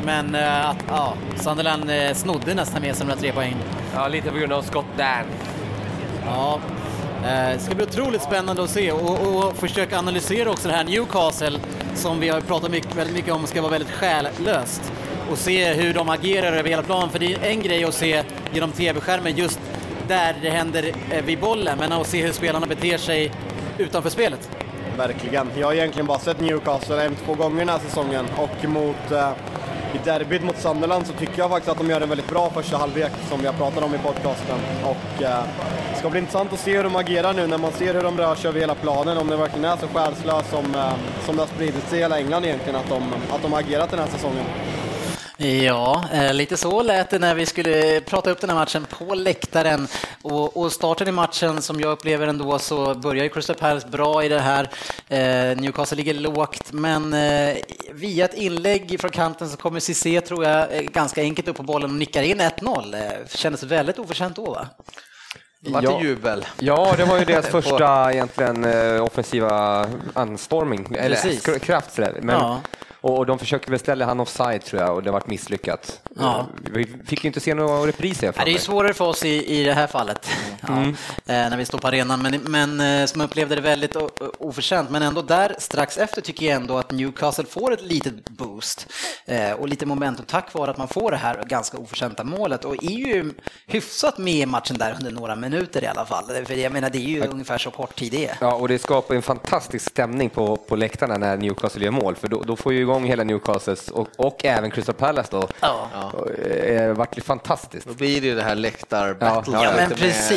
Men eh, att, ja, Sunderland eh, snodde nästan med sig de där tre poängen. Ja, lite på grund av Scott Dan. Ja, eh, det ska bli otroligt spännande att se och, och försöka analysera också det här Newcastle som vi har pratat mycket, väldigt mycket om ska vara väldigt själlöst och se hur de agerar över hela planen. För det är en grej att se genom tv-skärmen just där det händer vid bollen, men att se hur spelarna beter sig utanför spelet. Verkligen. Jag har egentligen bara sett Newcastle en, två gånger den här säsongen och mot eh, i derbyt mot Sunderland så tycker jag faktiskt att de gör en väldigt bra första halvlek som jag pratade om i podcasten. Och eh, det ska bli intressant att se hur de agerar nu när man ser hur de rör sig över hela planen. Om det verkligen är så själslöst som, eh, som det har spridit sig i hela England egentligen att de, att de har agerat den här säsongen. Ja, eh, lite så lät det när vi skulle prata upp den här matchen på läktaren. Och, och starten i matchen, som jag upplever ändå, så börjar ju Crystal Palace bra i det här. Eh, Newcastle ligger lågt, men eh, via ett inlägg från kanten så kommer Cissé, tror jag, eh, ganska enkelt upp på bollen och nickar in 1-0. Eh, kändes väldigt oförtjänt då, va? Det vart Ja. jubel. Ja, det var ju deras första egentligen offensiva anstormning, eller Precis. sk- kraft. Men, Ja. Och, de försöker väl ställa han offside tror jag och det vart misslyckat. Ja. Vi fick ju inte se några repriser. Ja, det är svårare för oss i, i det här fallet, ja, eh, när vi står på arenan, men, men eh, som upplevde det väldigt oförtjänt. Men ändå där, strax efter, tycker jag ändå att Newcastle får ett litet boost eh, och lite momentum tack vare att man får det här ganska oförtjänta målet och är ju hyfsat med i matchen där under några minuter i alla fall. För jag menar, det är ju ungefär så kort tid det är. Ja, och det skapar en fantastisk stämning på, på läktarna när Newcastle gör mål, för då, då får ju igång hela Newcastles och, och även Crystal Palace då. Ja. Och, eh, vart det fantastiskt. Då blir det ju det här läktarbattlet Ja, men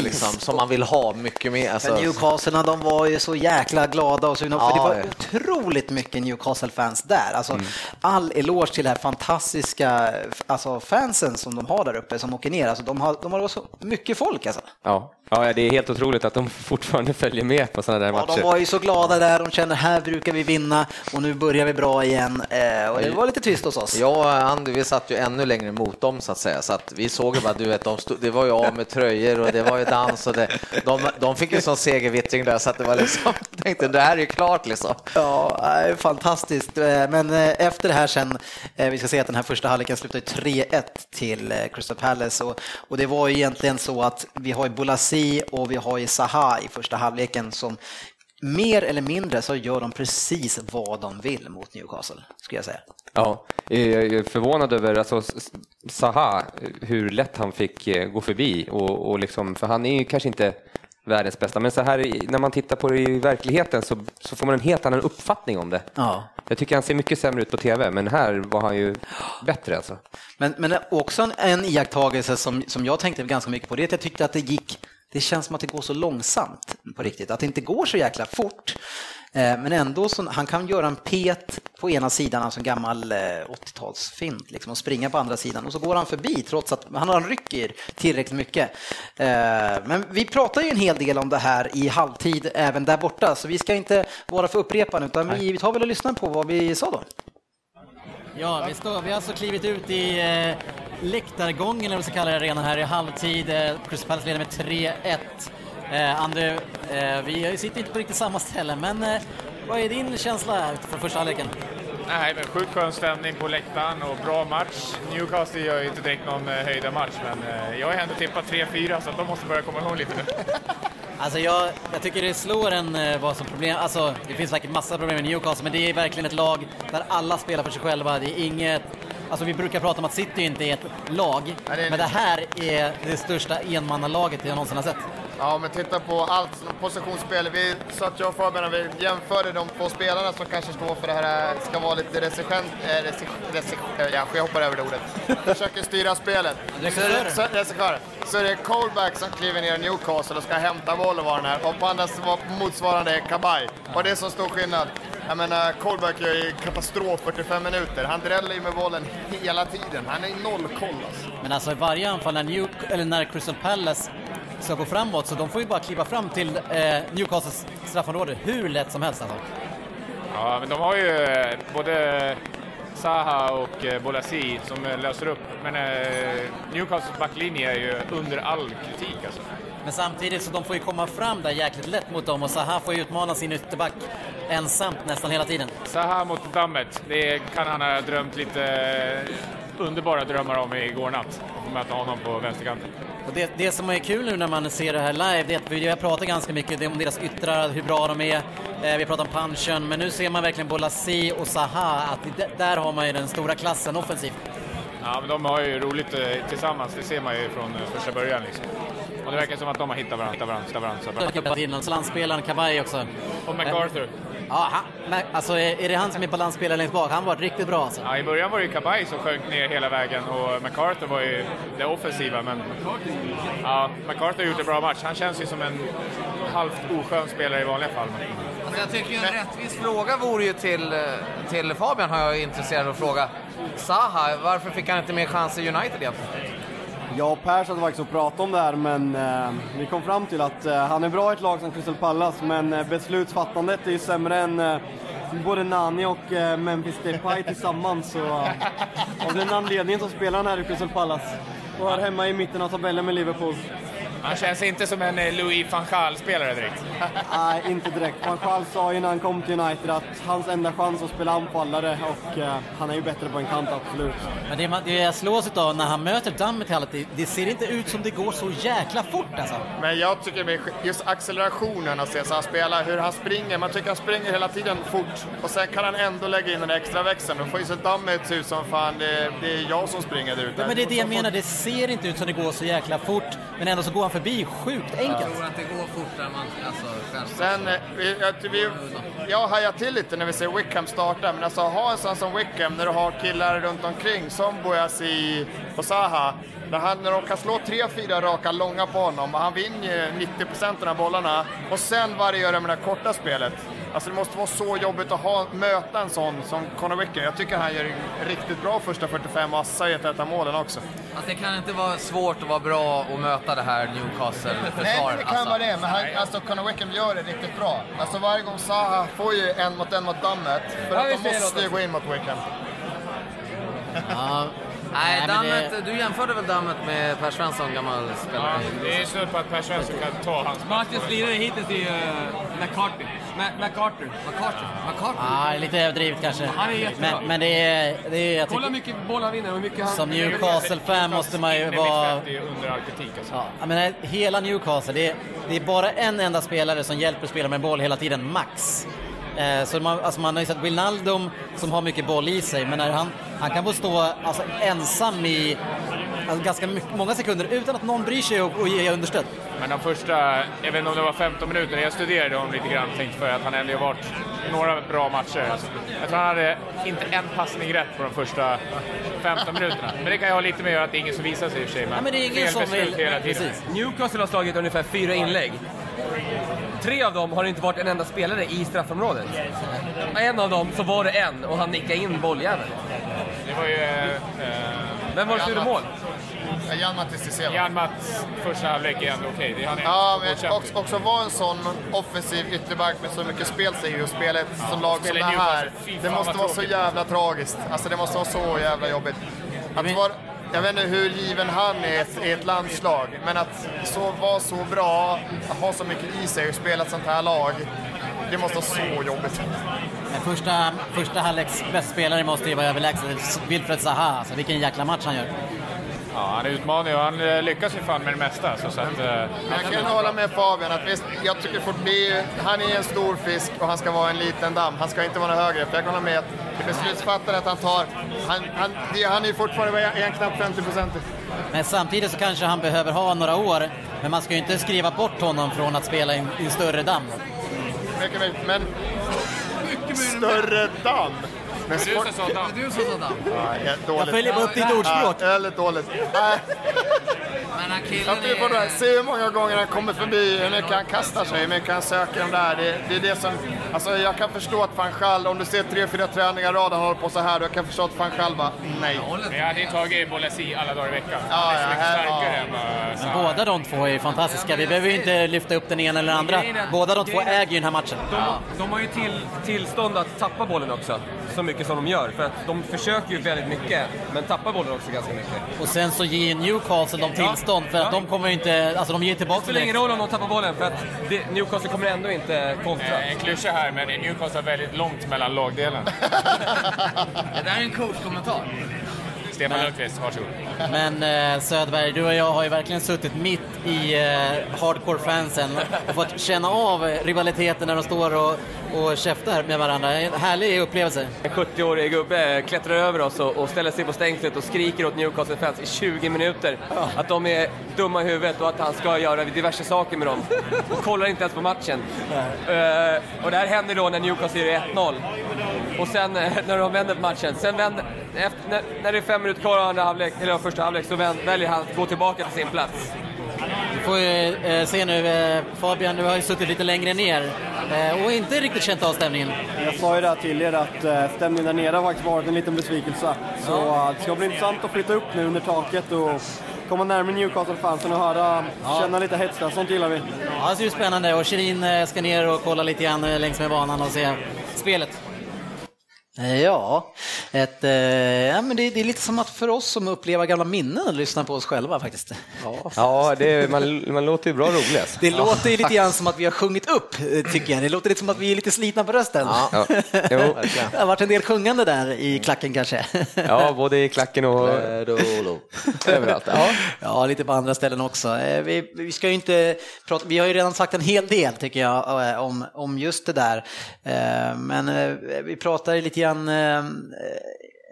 liksom, som man vill ha mycket mer. Alltså, Newcastle, de var ju så jäkla glada och sugna, för Ja, det var ja. otroligt mycket Newcastle-fans där. Alltså, Mm. All eloge till det här fantastiska alltså, fansen som de har där uppe som åker ner. Alltså, de, har, de har så mycket folk alltså. Ja. Ja, det är helt otroligt att de fortfarande följer med på sådana där Ja, matcher. de var ju så glada där, de känner här brukar vi vinna och nu börjar vi bra igen. Eh, och det var lite tyst hos oss. Och Andy, vi satt ju ännu längre mot dem så att säga, så att vi såg ju bara, du vet, de stod, det var ju av med tröjor och det var ju dans och det, de, de fick ju sån segervittring där så att det var liksom, tänkte det här är ju klart liksom. Ja, eh, fantastiskt. Eh, Men eh, efter det här sen, vi ska säga att den här första halvleken slutade 3-1 till Crystal Palace och, och det var ju egentligen så att vi har ju Bolasi och vi har ju Zaha i första halvleken som mer eller mindre så gör de precis vad de vill mot Newcastle, skulle jag säga. Ja, jag är förvånad över alltså, Zaha, hur lätt han fick eh, gå förbi. Och, och liksom, för han är ju kanske inte världens bästa, men så här när man tittar på det i verkligheten så, så får man en helt annan uppfattning om det. Ja. Jag tycker han ser mycket sämre ut på TV, men här var han ju bättre alltså. Men, men också en, en iakttagelse som, som jag tänkte ganska mycket på, det är att jag tyckte att det gick, det känns som att det går så långsamt på riktigt, att det inte går så jäkla fort. Eh, Men ändå, så, han kan göra en pet på ena sidan, alltså en gammal eh, 80-talsfint, liksom, och springa på andra sidan. Och så går han förbi trots att han rycker tillräckligt mycket. Eh, Men vi pratar ju en hel del om det här i halvtid även där borta, så vi ska inte vara för upprepande, utan vi vi tar väl och lyssnar på vad vi sa då. Ja, vi, står, vi har alltså klivit ut i eh, läktargången, eller vad vi ska kalla det, arenan här i halvtid. Eh, Crystal Palace leder med 3-1. Eh, André, eh, vi sitter inte på riktigt samma ställe, men eh, vad är din känsla från första halvleken? Nej, men sjukt skön stämning på läktaren och bra match. Newcastle gör ju inte direkt någon eh, höjda match, men eh, jag har ändå tippat 3-4 så att de måste börja komma ihåg lite nu. Alltså jag, jag tycker det slår en eh, vad som problem, alltså det finns säkert massa problem med Newcastle, men det är verkligen ett lag där alla spelar för sig själva. Det är inget, alltså vi brukar prata om att City inte är ett lag, det är men det här är det största enmannalaget jag någonsin har sett. Ja, men titta på allt positionsspel. Vi satt jag och och vi jämförde de två spelarna som kanske står för det här, ska vara lite recigent, eh, reci, reci, eh, ja, jag hoppar över det ordet. Försöker styra spelet. Så det- Regissörer. Så är det Colback som kliver ner i Newcastle och ska hämta boll och vara den här. Och på andra sidan motsvarande är Kabaj. Och det är så stor skillnad. Jag menar, Colback gör ju katastrof 45 minuter. Han dräller ju med bollen hela tiden. Han är i noll koll alltså. Men alltså i varje anfall när, New, eller när Crystal Palace ska gå framåt så de får ju bara kliva fram till eh, Newcastles straffområde hur lätt som helst alltså. Ja, men de har ju eh, både Zaha och eh, Bolasi som eh, löser upp. Men eh, Newcastles backlinje är ju under all kritik alltså. Men samtidigt så de får ju komma fram där jäkligt lätt mot dem och Zaha får ju utmana sin ytterback ensamt nästan hela tiden. Zaha mot dammet, det kan han ha drömt lite eh, underbara drömmar om igår natt. Att möta honom på vänsterkanten. Och det, det som är kul nu när man ser det här live, det är att vi har pratat ganska mycket om deras yttrar, hur bra de är. Eh, vi har pratat om punchen, men nu ser man verkligen Bolasi och Zaha, att det, där har man ju den stora klassen offensivt. Ja, men de har ju roligt eh, tillsammans, det ser man ju från eh, första början liksom. Och det verkar som att de har hittat varandra, varandra, varandra. varandra. Till landspelaren Kabay också. Och MacArthur. Ja, han, men, alltså är är det han som är balansspelare längst bak? Han varit riktigt bra alltså. Ja, I början var det ju Kabay som sjönk ner hela vägen och MacArthur var ju det offensiva. Men ja, MacArthur har gjort en bra match. Han känns ju som en halvt oskön spelare i vanliga fall. Men jag tycker ju en rättvis fråga vore ju till, eh, till Fabian har jag är intresserad av att fråga. Zaha, varför fick han inte mer chans i United egentligen? Jag och Pers satt faktiskt och pratade om det här, men eh, vi kom fram till att eh, han är bra i ett lag som Crystal Palace, men eh, beslutsfattandet är ju sämre än eh, både Nani och eh, Memphis Depay tillsammans. Så, av den anledningen så spelar han här i Crystal Palace och är hemma i mitten av tabellen med Liverpool. Han känns inte som en eh, Louis van Gaal-spelare direkt. Nej, inte direkt. Van Gaal sa ju när han kom till United att hans enda chans att spela anfallare och eh, han är ju bättre på en kant, absolut. Men det, man- det jag slås av när han möter dammet hela tiden, det ser inte ut som det går så jäkla fort alltså. Men jag tycker med just accelerationen att se så han spela, hur han springer. Man tycker han springer hela tiden fort och sen kan han ändå lägga in den extra växeln. Då får ju så dammet ut som fan, det, det är jag som springer där ute. Ja, men det är det jag menar, det ser inte ut som det går så jäkla fort, men ändå så går han förbi sjukt enkelt. att det går fortare man alltså, själv. Sen, eh, vi, jag, vi, jag hajar till lite när vi ser Wickham starta, men alltså ha en sån som Wickham när du har killar runt omkring som Boyasi och Zaha. När, han, när de kan slå tre, fyra raka långa på honom och han vinner ju 90% av de här bollarna och sen variera med det här korta spelet. Alltså det måste vara så jobbigt att ha, möta en sån som Conor Wickham. Jag tycker han gör en riktigt bra första 45 och assar i ett av målen också. Alltså, det kan inte vara svårt att vara bra och möta det här Newcastle-försvaret. Nej, men det kan alltså. vara det, men han, alltså Conor Wickham gör det riktigt bra. Alltså varje gång Zaha får ju en mot en mot dammet, för att de måste ju gå in mot Wickham. Ja. Nej, Nej, dammet, det- du jämförde väl dammet med Per Svensson, gammal spelare? Ja, det är snudd på att Per Svensson kan ta hans Matchens lirare hittills är uh, McCarthy. Ma- MacArthur. McCarthy. McCarthy. Ja, lite överdrivet kanske. Han är jättebra. Men, men det är, det är jag Kolla hur mycket bollar han vinner och hur mycket han... som Newcastle-fan måste man ju vara... mittfält är under all kritik alltså. Ja, menar, hela Newcastle, det är, det är bara en enda spelare som hjälper spelare med boll hela tiden, max. Eh, så man, alltså man har ju sett Wijnaldum som har mycket boll i sig, men när han, han kan få stå alltså, ensam i alltså, ganska mycket, många sekunder utan att någon bryr sig och, och ger understöd. Men de första, jag vet inte om det var 15 minuter, jag studerade honom lite grann tänkte för att han ändå har varit några bra matcher. Alltså, jag tror han hade inte en passning rätt på de första 15 minuterna. Men det kan ju ha lite med att göra att det är ingen som visar sig i och för sig. Ja, men det är ingen som vill... Newcastle har slagit ungefär fyra inlägg. Tre av dem har det inte varit en enda spelare i straffområdet. En av dem så var det en och han nickade in bolljäveln. Det var ju... Eh, Vem var det som gjorde mål? Ja, Jan Mattis Tiseva. Jan Mats första halvlek är ändå okej. Är Ja, men också, också vara en sån offensiv ytterback med så mycket spelseger och spela ett som lag som det här. Fan Det måste vara så jävla tragiskt. Alltså det måste vara så jävla jobbigt. Att Men- vara, jag vet inte hur given han är i ett, i ett landslag, men att så, vara så bra, att ha så mycket i sig och spela ett sånt här lag, det måste vara så jobbigt. Första, första halvleks bästspelare måste ju vara överlägset Wilfred Zaha. Alltså, vilken jäkla match han gör. Ja, han utmanar ju och han eh, lyckas ju fan med det mesta. Så, så att, eh, Men jag kan hålla med Fabian att visst, jag tycker fort det är, han är en stor fisk och han ska vara en liten damm. Han ska inte vara någon högre. För jag kan hålla med att det beslutsfattandet han tar, han, han, det, han är ju fortfarande är han knappt 50 procent. Men samtidigt så kanske han behöver ha några år. Men man ska ju inte skriva bort honom från att spela i en, i en större damm. Mycket möjligt, men större damm. Men det är du som sa damm. Du som sa damm. Ja, helt dåligt. Jag följer bara upp ditt ordspråk. Ja, väldigt dåligt. Men han killen på det här. är... Se hur många gånger han kommer förbi, hur mycket han kastar sig, hur mycket han söker de där. Det, det är det som, alltså jag kan förstå att van Schall, om du ser tre, fyra träningar i rad han håller på så här, då kan jag förstå att van Schall bara, nej. men jag hade ju tagit Bolasi alla dagar i veckan. Ja, Han är så ja, mycket här- starkare ja. än Zaha. båda de två är ju fantastiska. Vi behöver ju inte lyfta upp den ena eller den andra. Båda de två äger ju den här matchen. De, de har ju till, tillstånd att tappa bollen också, så mycket som de gör. För att de försöker ju väldigt mycket, men tappar bollen också ganska mycket. Och sen så ger Newcastle dem tillstånd för att de kommer ju inte, alltså de ger Det tillbaka spelar ingen direkt. roll om de tappar bollen, för att det, Newcastle kommer ändå inte kontra. Eh, En klyscha här, men Newcastle har väldigt långt mellan lagdelarna. Det där är en coachkommentar. Stefan Lundqvist, varsågod. Men eh, Söderberg, du och jag har ju verkligen suttit mitt i eh, hardcore-fansen och fått känna av rivaliteten när de står och, och käftar med varandra. En härlig upplevelse. En 70-årig gubbe klättrar över oss och, och ställer sig på stängslet och skriker åt Newcastle-fans i 20 minuter att de är dumma i huvudet och att han ska göra diverse saker med dem. Och kollar inte ens på matchen. Uh, och det här händer då när Newcastle gör 1-0. Och sen eh, när de vänder på matchen, sen vänder, efter, när, när det är fem minuter kvar av andra halvlek, eller första halvlek så vänder, väljer han att gå tillbaka till sin plats. Vi får ju eh, se nu, eh, Fabian, du har ju suttit lite längre ner eh, och inte riktigt känt av stämningen. Jag sa ju det här till er att stämningen där nere har faktiskt varit en liten besvikelse. Så det ska bli intressant att flytta upp nu under taket och komma närmare Newcastle-fansen och höra, känna lite hets där. Sånt gillar vi. Ja, det ser ju spännande och Shirin ska ner och kolla lite grann längs med banan och se spelet. Eh, Ja, ett, eh, ja men det, det är lite som att för oss som upplever gamla minnen att lyssna på oss själva faktiskt. Ja, det, man, man låter ju bra rolig alltså. Det låter ju lite grann som att vi har sjungit upp, eh, tycker jag. Det låter lite som att vi är lite slitna på rösten. Ja, jo. Det har varit en del sjungande där i klacken kanske. ja, både i klacken och överallt. Ja. Ja, lite på andra ställen också. Eh, Vi, vi ska ju inte prata, vi har ju redan sagt en hel del tycker jag om, om just det där. Men vi pratar lite grann eh, eh,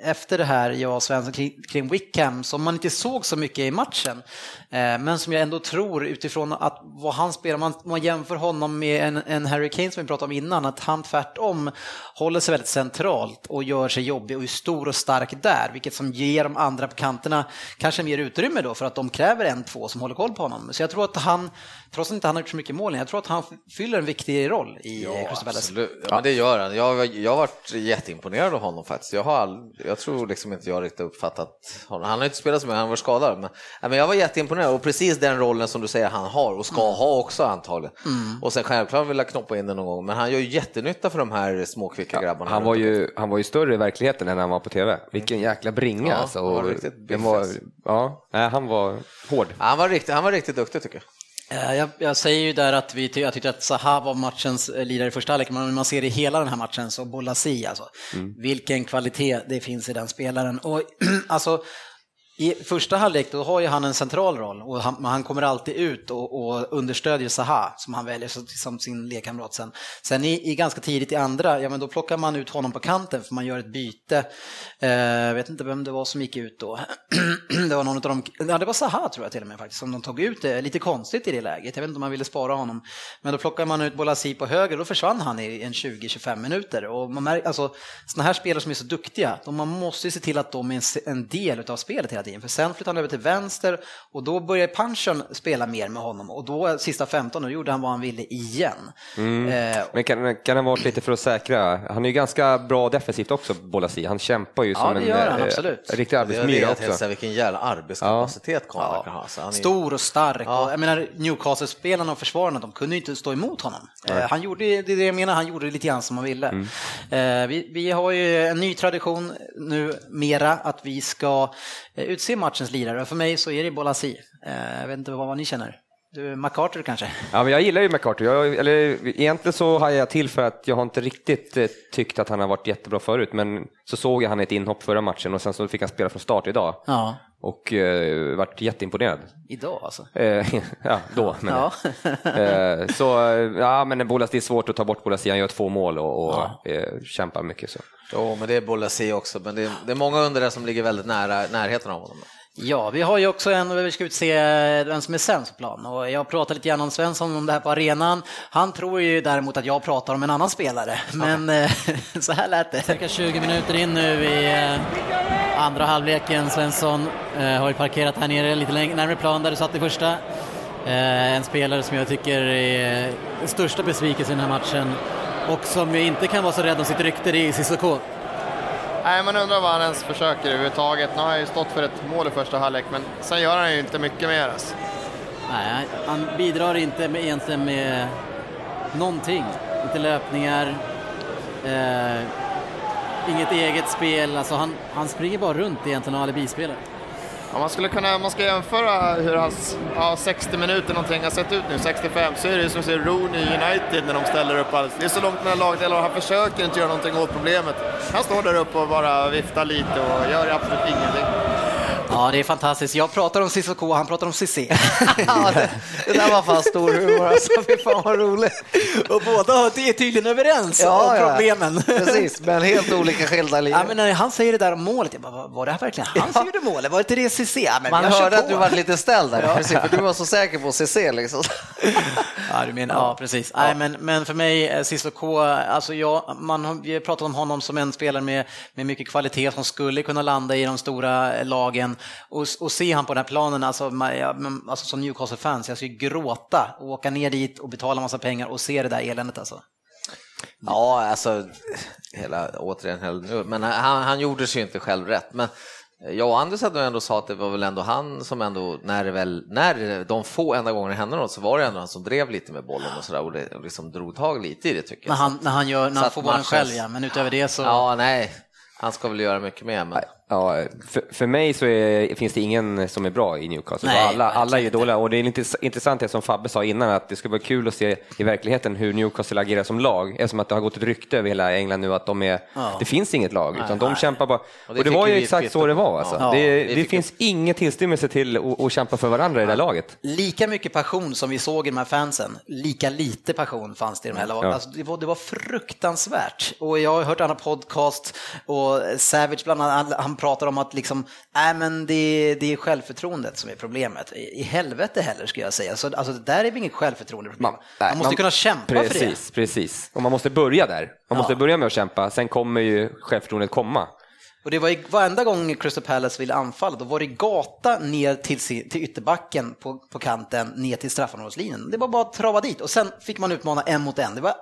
efter det här, jag och Svensson, kring Wickham som man inte såg så mycket i matchen. Eh, Men som jag ändå tror utifrån att vad han spelar, man, man jämför honom med en, en Harry Kane som vi pratade om innan, att han tvärtom håller sig väldigt centralt och gör sig jobbig och är stor och stark där, vilket som ger de andra på kanterna kanske mer utrymme då för att de kräver en, två som håller koll på honom. Så jag tror att han, trots att inte han har gjort så mycket mål, jag tror att han fyller en viktig roll i ja, Crystal Palace. Absolut. Ja, men det gör han. Jag, jag har varit jätteimponerad av honom faktiskt. Jag, har all, jag tror liksom inte jag riktigt uppfattat honom. Han har inte spelat så mycket, han var skadad. Men, men jag var jätteimponerad och precis den rollen som du säger han har och ska ha också antagligen. Och sen självklart vill jag knoppa in den någon gång, men han gör ju jättenytta för de här småkvicka grabbarna. Han var, ju, han var ju större i verkligheten än när han var på TV. Vilken jäkla bringa Ja, alltså. han var riktigt var, ja, nej, han var hård. Ja, han, var riktigt, han var riktigt duktig tycker jag. Eh, Jag, jag säger ju där att vi, jag tyckte att Zaha var matchens eh, lirare i första halvlek, men om man ser i hela den här matchen så Bolasi alltså. Vilken kvalitet det finns i den spelaren. Och alltså, i första halvlek då har ju han en central roll och han, han kommer alltid ut och, och understödjer Zaha som han väljer som sin lekkamrat sen. Sen i, i ganska tidigt i andra, ja men då plockar man ut honom på kanten för man gör ett byte. Eh, Jag vet inte vem det var som gick ut då. det var någon av dem, ja det var Zaha tror jag till och med faktiskt, som de tog ut det lite konstigt i det läget. Jag vet inte om man ville spara honom. Men då plockar man ut Bolasi på höger, och då försvann han i en 20-25 minuter. Och man märker, alltså, sådana här spelare som är så duktiga, de, man måste ju se till att de är en, en del av spelet hela tiden tiden, för sen flyttade han över till vänster och då började Panchon spela mer med honom och då sista 15 då gjorde han vad han ville igen. Mm. Eh, Men kan, kan han vara lite för att säkra? Han är ju ganska bra defensivt också, Bolasi. Han kämpar ju Ja, som det en gör han, eh, riktig Det arbetsmyra det, också. vilken jävla arbetskapacitet Conrad kan ha. Så han är- Stor och stark. Och, jag menar, Newcastle-spelarna och försvararna, de kunde ju inte stå emot honom. Eh, han gjorde, det är det jag menar, han gjorde lite grann som han ville. Mm. Eh, vi, vi har ju en ny tradition nu, mera, att vi ska eh, utse matchens lirare. För mig så är det Bolasi. Eh, jag vet inte vad, ni känner. Du, MacArthur kanske? Ja, men jag gillar ju McCarthy. Jag, eller, egentligen så har jag till för att jag har inte riktigt eh, tyckt att han har varit jättebra förut, men så såg jag han ett inhopp förra matchen och sen så fick han spela från start idag Ja. och eh, vart jätteimponerad. Idag alltså? Eh, ja, då men Ja. eh, Så, ja men Bolas, det är svårt att ta bort Bolas, han gör två mål och, och eh, kämpar mycket. Så. Jo, men det är Bolasi också, men det är, det är många under det som ligger väldigt nära närheten av honom. Ja, vi har ju också en, vi ska utse vem som är sämst på plan och jag pratade lite grann om Svensson om det här på arenan. Han tror ju däremot att jag pratar om en annan spelare, men eh, så här lät det. Cirka 20 minuter in nu i eh, andra halvleken. Svensson eh, har ju parkerat här nere lite längre, närmare plan där du satt i första. En spelare som jag tycker är största besvikelsen i den här matchen och som ju inte kan vara så rädd om sitt rykte, det är Cissoko. Nej, man undrar vad han ens försöker överhuvudtaget. Nu har han ju stått för ett mål i första halvlek, men sen gör han ju inte mycket mer. Alltså. Nej, han bidrar inte med, egentligen med någonting. Inte löpningar, eh, inget eget spel. Alltså han, han springer bara runt egentligen och alibispelare. Om man skulle kunna, man ska jämföra hur hans ja, 60 minuter någonting har sett ut nu, 65, så är det ju som att se Rooney United när de ställer upp alls. Det är så långt mellan lagdelar och han försöker inte göra någonting åt problemet. Han står där uppe och bara viftar lite och gör absolut ingenting. Ja, det är fantastiskt. Jag pratar om Cissoko han pratar om Cissé. Ja, det, det där var fan stor humor alltså, fy fan vad roligt. och båda är tydligen överens om problemen. Precis, men helt olika skilda liv. Ja, men när han säger det där om målet, jag bara, var- det här verkligen han som gjorde målet? Var det inte det Cissé? Ja, men Man hörde på. att du var lite ställd där, Ja. precis, för du var så säker på CC liksom. Ja, du menar, ja precis. Nej, men, men för mig, eh, Cissoko, alltså jag, man har vi har pratat om honom som en spelare med, med mycket kvalitet som skulle kunna landa i de stora eh, lagen. Och, och se han på den här planen, alltså, alltså som Newcastle-fans, jag skulle gråta och åka ner dit och betala massa pengar och se det där eländet alltså. Ja, alltså, hela, återigen, hela, men han, han gjorde sig ju inte själv rätt. Men jag och Anders hade ändå sa att det var väl ändå han som ändå, när, väl, när de få enda gånger det hände något så var det ändå han som drev lite med bollen och sådär och det, och liksom drog tag lite i det tycker jag. När han, när han, gör, när han får bollen själv, ja. men utöver det så... Ja, nej, han ska väl göra mycket mer. Men... Ja, för, för mig så är, finns det ingen som är bra i Newcastle. Nej, alla, alla är ju dåliga och det är intressant det som Fabbe sa innan att det skulle vara kul att se i verkligheten hur Newcastle agerar som lag eftersom att det har gått ett rykte över hela England nu att de är, Ja. det finns inget lag utan de kämpar bara. Och det det, fick var ju vi exakt så det var alltså. Ja, det vi det finns ingen tillstymmelse till att, att kämpa för varandra i det här laget. Lika mycket passion som vi såg i de här fansen, lika lite passion fanns det i de här lagen. Ja. Alltså, det, var, det var fruktansvärt. Och jag har hört andra podcast och Savage bland annat, han pratar om att liksom, nej men det, det är självförtroendet som är problemet. I, i helvete heller skulle jag säga. Så, alltså, det där är väl inget självförtroendeproblem. Man, nej, måste man- kunna kämpa för det. Precis, precis. Och man måste börja där. Man måste börja med att kämpa, sen kommer ju självförtroendet komma. Och det var ju varenda gång Crystal Palace ville anfalla, då var det gata ner till, till ytterbacken på, på kanten, ner till straffområdeslinjen. Det var bara att trava dit och sen fick man utmana en mot en. Det var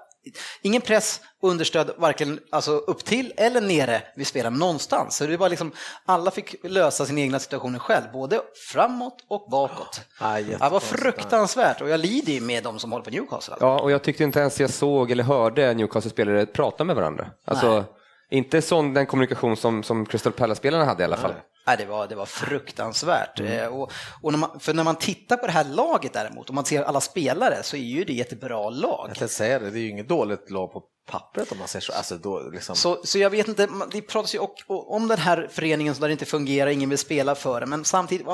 ingen press och understöd varken alltså upp till eller nere vid spelaren någonstans. Så det var liksom, alla fick lösa sin egna situationer själv, både framåt och bakåt. Ja, det var fruktansvärt och jag lider ju med de som håller på Newcastle. Ja, och jag tyckte inte ens jag såg eller hörde Newcastle-spelare prata med varandra. Alltså, inte sån den kommunikation som, som Crystal Palace-spelarna hade i alla fall. Nej, det var, det var fruktansvärt. Eh, Och, och när man, för när man tittar på det här laget däremot, om man ser alla spelare, så är ju det ett bra lag. Jag säga det, det är ju inget dåligt lag på pappret om man säger så. Alltså, då, liksom... Så, så jag vet inte, det pratas ju om den här föreningen som där det inte fungerar, ingen vill spela för det, men samtidigt,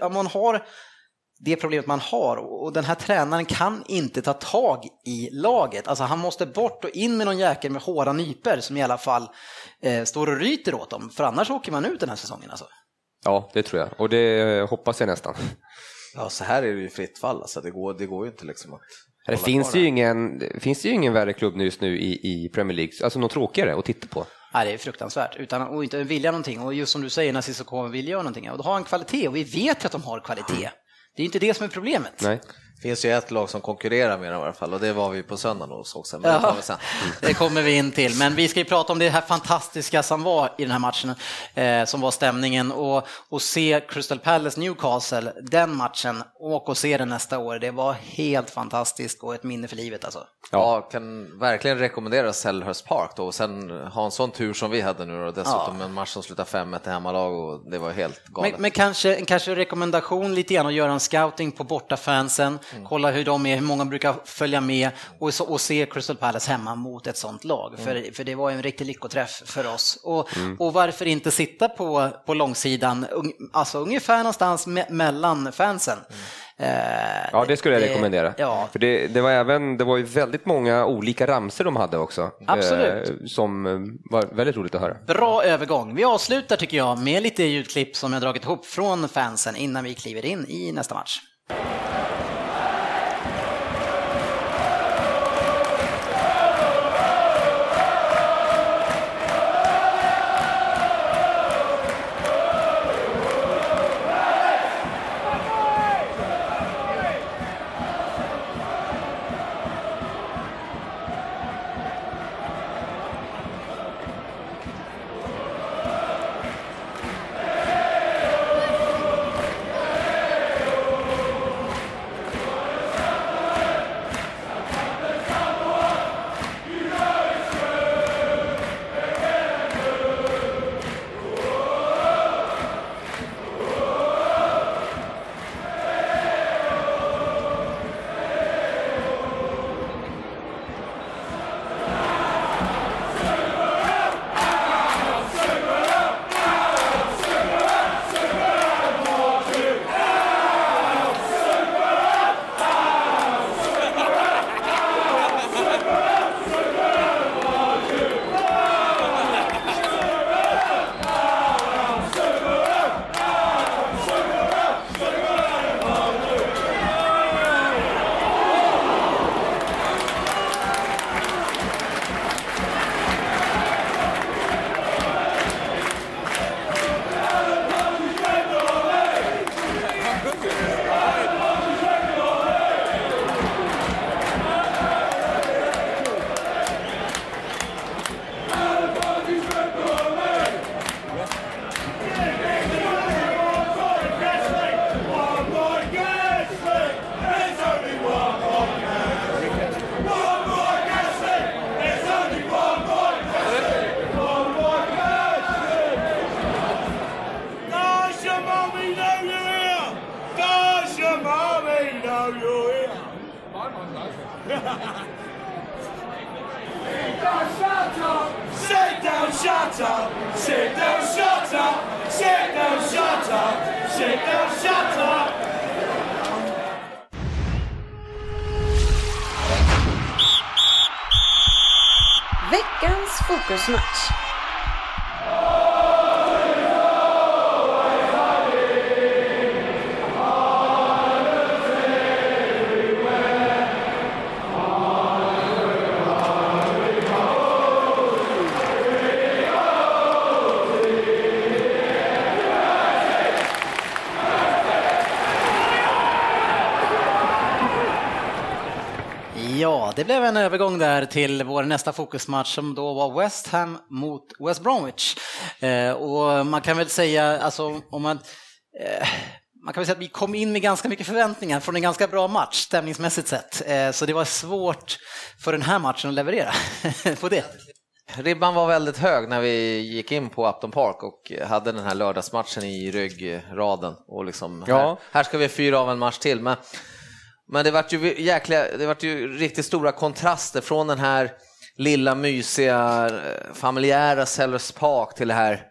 om man har det problemet man har och den här tränaren kan inte ta tag i laget. Alltså han måste bort och in med någon jäkel med hårda nyper som i alla fall eh, står och ryter åt dem, för annars åker man ut den här säsongen. Alltså. Ja, det tror jag. Och det hoppas jag nästan. Ja, så här är det ju fritt fall, alltså, det, går, det går ju inte liksom att... Det finns ju, ingen, det finns ju ingen värre klubb just nu i, i Premier League, alltså något tråkigare att titta på. Nej, det är fruktansvärt, utan att inte vilja någonting. Och just som du säger, när Cissoko vill göra någonting, och då har han kvalitet, och vi vet ju att de har kvalitet. Det är inte det som är problemet. Nej. Det finns ju ett lag som konkurrerar med dem i alla fall och det var vi på söndagen såg sen. Men det Ja, sen. det kommer vi in till. Men vi ska ju prata om det här fantastiska som var i den här matchen, eh, som var stämningen. Och, och se Crystal Palace Newcastle, den matchen, och och se den nästa år. Det var helt fantastiskt och ett minne för livet alltså. Ja, kan verkligen rekommendera Selhurst Park då och sen ha en sån tur som vi hade nu och dessutom en match som slutar 5-1 i hemmalag och det var helt galet. Men, men kanske, kanske rekommendation lite grann att göra en scouting på bortafansen, Mm. kolla hur de är, hur många brukar följa med och, så, och se Crystal Palace hemma mot ett sånt lag. Mm. För, för det var en riktig lyckoträff för oss. Och, Mm. och varför inte sitta på, på långsidan, alltså ungefär någonstans me, mellan fansen. Eh, Ja, det skulle jag rekommendera. Ja, För det, det, var även, det var ju väldigt många olika ramser de hade också. Absolut. Eh, som eh, var väldigt roligt att höra. Bra övergång. Vi avslutar tycker jag med lite ljudklipp som jag dragit ihop från fansen innan vi kliver in i nästa match. Ja, det blev en övergång där till vår nästa fokusmatch som då var West Ham mot West Bromwich. Eh, och man kan väl säga, alltså om man eh, man kan väl säga att vi kom in med ganska mycket förväntningar från en ganska bra match stämningsmässigt sett. Eh, så det var svårt för den här matchen att leverera på det. Ribban var väldigt hög när vi gick in på Upton Park och hade den här lördagsmatchen i ryggraden. Och liksom, Ja. här, här ska vi fyra av en match till. Men, men det vart ju, jäkla, det vart ju riktigt stora kontraster från den här lilla mysiga eh, familjära Sellers Park till det här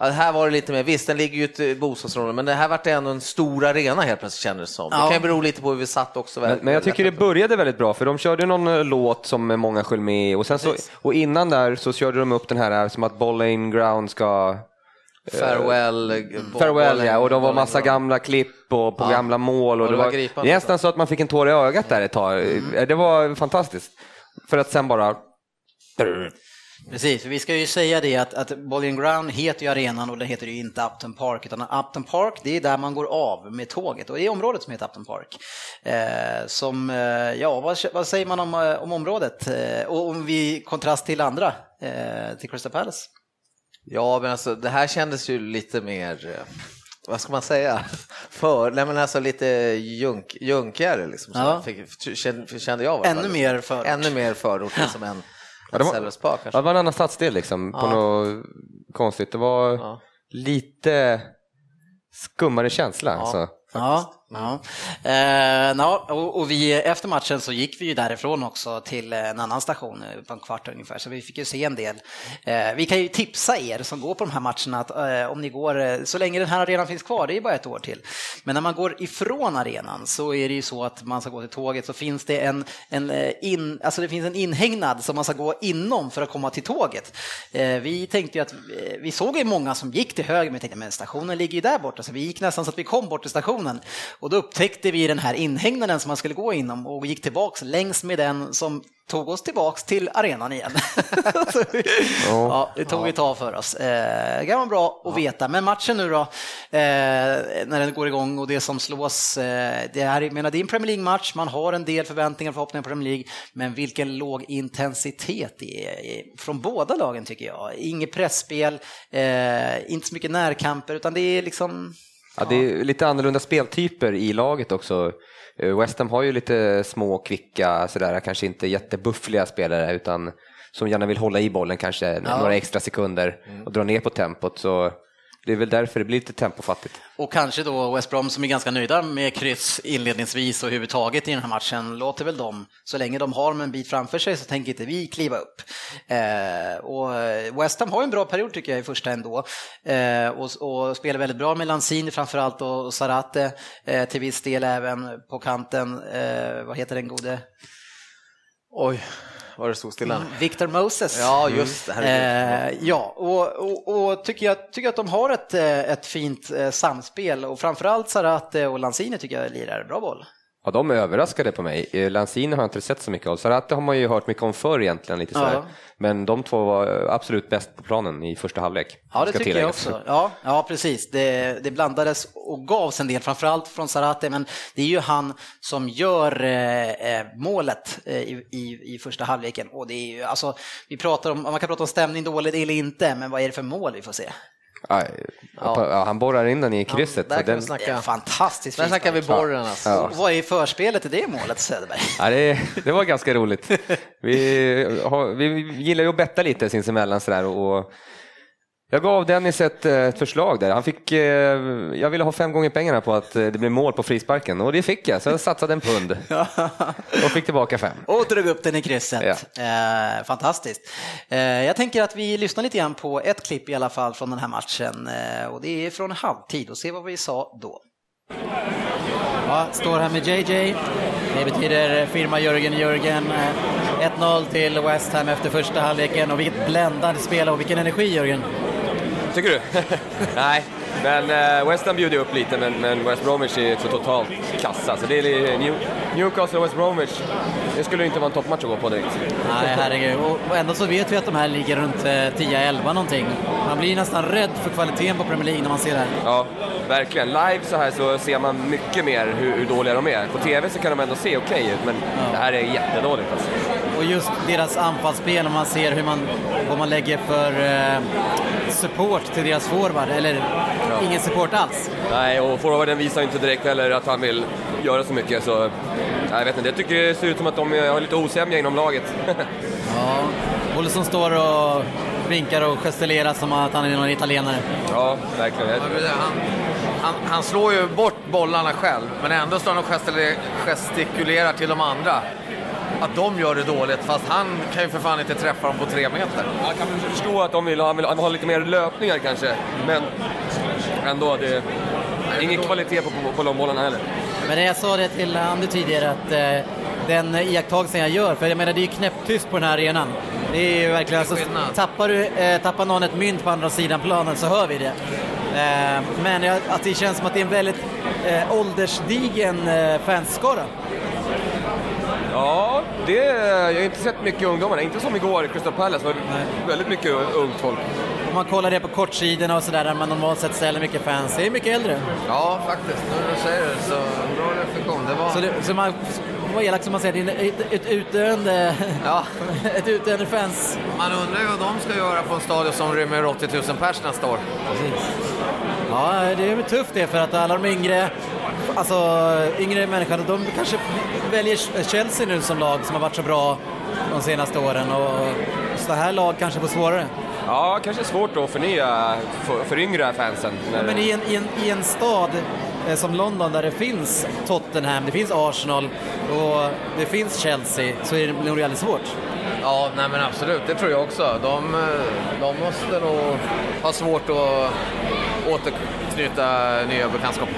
Ja, här var det lite mer, visst den ligger ju i ett eh, bostadsområde, men det här vart det ändå en stor arena helt plötsligt kändes det som. Det Ja. kan ju bero lite på hur vi satt också. Men, men jag tycker det började väldigt bra, för de körde någon eh, låt som många sköll med och, sen så, och innan där så körde de upp den här som att Bowling Ground ska Farewell, eh, Farewell ja, och de var massa gamla klipp och på Ja. gamla mål. Och Och det var var, det är nästan så att man fick en tår i ögat där ett tag. Eh, Det var fantastiskt. För att sen bara... Precis, vi ska ju säga det att, att Bowling Ground heter ju arenan och den heter ju inte Upton Park utan Upton Park det är där man går av med tåget och det är området som heter Upton Park. Eh, som, eh, ja vad, vad, säger man om, eh, om området eh, och om vi kontrast till andra, eh, till Crystal Palace? Ja, men alltså det här kändes ju lite mer, eh, vad ska man säga, för, nej men alltså lite junk, junkigare liksom. Så Ja. fick, kände, kände jag Ännu fall. mer förort. Ännu mer förort liksom än Ja, det var- Sellers Park kanske. Ja, det var en annan stadsdel liksom, på Ja. något konstigt. Det var Ja. lite skummare känsla. Alltså. Ja, ja. Eh, ja och, och vi, efter matchen så gick vi ju därifrån också till en annan station eh, på en kvart ungefär, så vi fick ju se en del. Eh, vi kan ju tipsa er som går på de här matcherna att eh, om ni går, eh, så länge den här arenan finns kvar, det är bara ett år till, men när man går ifrån arenan så är det ju så att man ska gå till tåget så finns det en, en, eh, in, alltså det finns en inhägnad som man ska gå inom för att komma till tåget. Eh, vi tänkte ju att, vi såg ju många som gick till höger, men vi tänkte men stationen ligger ju där borta, så vi gick nästan så att vi kom bort till stationen. Och då upptäckte vi den här inhägnaden som man skulle gå inom och gick tillbaks längs med den som tog oss tillbaks till arenan igen. Ja, det tog ett tag för oss. Eh, det kan vara bra att veta. Men matchen nu då, eh, när den går igång och det som slås, eh, det, är, jag menar, det är en Premier League-match, man har en del förväntningar och förhoppningar på Premier League, men vilken låg intensitet det är från båda lagen tycker jag. Inget pressspel, inte så mycket närkamper, utan det är liksom Ja, det är lite annorlunda speltyper i laget också. Eh, West Ham har ju lite små, kvicka, sådär, kanske inte jättebuffliga spelare utan som gärna vill hålla i bollen kanske Ja. några extra sekunder och dra ner på tempot. Så det är väl därför det blir lite tempofattigt. Och kanske då West Brom som är ganska nöjda med kryss inledningsvis och överhuvudtaget i den här matchen låter väl dem, så länge de har dem en bit framför sig så tänker inte vi kliva upp. Eh, och West Ham har en bra period tycker jag i första ändå eh, och, och spelar väldigt bra med Lanzini framförallt och Sarate eh, till viss del även på kanten. Eh, vad heter den gode? Oj, var det stod stilla? Victor Moses. Ja, just det. Herregud. Eh, ja, och, och, och tycker, jag, tycker att de har ett, eh, ett fint eh, samspel och framförallt Sarate och Lanzini tycker jag lirar bra boll. Ja, de är överraskade på mig. Eh, Lanzini har jag inte sett så mycket av. Sarate har man ju hört mycket om förr egentligen. Lite sådär. Ja. Men de två var absolut bäst på planen i första halvlek. Ja, det tycker jag tilläggas. också. Ja, ja precis. Det, det blandades och gavs en del, framförallt från Sarate, men det är ju han som gör eh, eh, målet eh, i, i, i första halvleken. Och det är ju, alltså, vi pratar om, man kan prata om stämning dåligt eller inte, men vad är det för mål vi får se? Ja, ja, han borrar in den i krysset. där så kan vi den, snacka. Det är fantastiskt Där snackar vi borren alltså. Ja. Vad är förspelet till det målet, Söderberg? ja, det, det var ganska roligt. Vi, har, vi gillar ju att betta lite sinsemellan sådär och jag gav Dennis ett, eh, ett förslag där. Han fick, eh, jag ville ha fem gånger pengarna på att eh, det blev mål på frisparken och det fick jag, så jag satsade en pund och fick tillbaka fem. Och drog upp den i krysset. Eh, fantastiskt. Eh, jag tänker att vi lyssnar lite grann på ett klipp i alla fall från den här matchen. Eh, och det är från halvtid och se vad vi sa då. Ja, står här med JJ. Det betyder firma Jörgen Jörgen. Eh, 1-0 till West Ham efter första halvleken och vilket bländande spel och vilken energi Jörgen. Tycker du? Nej, men eh, West Ham bjuder upp lite, men, men West Bromwich är så totalt kassa. Så det är New, Newcastle och West Bromwich, det skulle inte vara en toppmatch att gå på direkt. Nej, herregud. Och ändå så vet vi att de här ligger runt eh, 10-11 någonting. Man blir nästan rädd för kvaliteten på Premier League när man ser det här. Ja, verkligen. Live så här så ser man mycket mer hur, hur dåliga de är. På TV så kan de ändå se okej ut, men det här är jättedåligt alltså. Och just deras anfallsspel, om man ser hur man, vad man lägger för eh, support till deras forward, eller ingen support alls. Nej, och forwarden visar inte direkt heller att han vill göra så mycket, så jag vet inte. Jag tycker det ser ut som att de har lite osämja inom laget. Ja, Olsson står och vinkar och gestikulerar som att han är någon italienare. ja, verkligen. Han, han, han slår ju bort bollarna själv, men ändå står han och gestikulerar- gestikulerar till de andra. Att de gör det dåligt, fast han kan ju för fan inte träffa dem på tre meter. Jag kan förstå att de vill ha, han vill ha lite mer löpningar kanske, men ändå, det är ingen kvalitet på, på, på långbollarna heller. Men jag sa det till Andy tidigare att eh, den iakttagelsen jag gör, för jag menar det är ju knäpptyst på den här arenan. Det är ju verkligen, alltså, tappar, du, eh, tappar någon ett mynt på andra sidan planen så hör vi det. Eh, men jag, att det känns som att det är en väldigt eh, åldersdigen eh, fanskara. Ja, det, jag har inte sett mycket ungdomar. Inte som igår i Crystal Palace, var väldigt mycket ungt folk. Om man kollar det på kortsidorna och sådär, där man normalt sett ställer mycket fans, det är mycket äldre. Ja, faktiskt. Nu när du säger det, så bra reflektion. Det var... Så, det, så man, det var elakt som man säger, det är ett, ett utdöende, Ja. ett utdöende fans. Man undrar ju vad de ska göra på en stadion som rymmer 80 000 pers nästa år. Ja, det är väl tufft det för att alla de yngre, alltså yngre människorna, de kanske väljer Chelsea nu som lag som har varit så bra de senaste åren och så här lag kanske får svårare. Ja, kanske svårt då att förnya för, för yngre fansen. När- Men i en, i en, i en stad eh, som London där det finns Tottenham, det finns Arsenal och det finns Chelsea så är det nog väldigt svårt. Ja, nej men absolut. Det tror jag också. De, eh, de måste nog ha svårt att återknyta nya bekantskaper.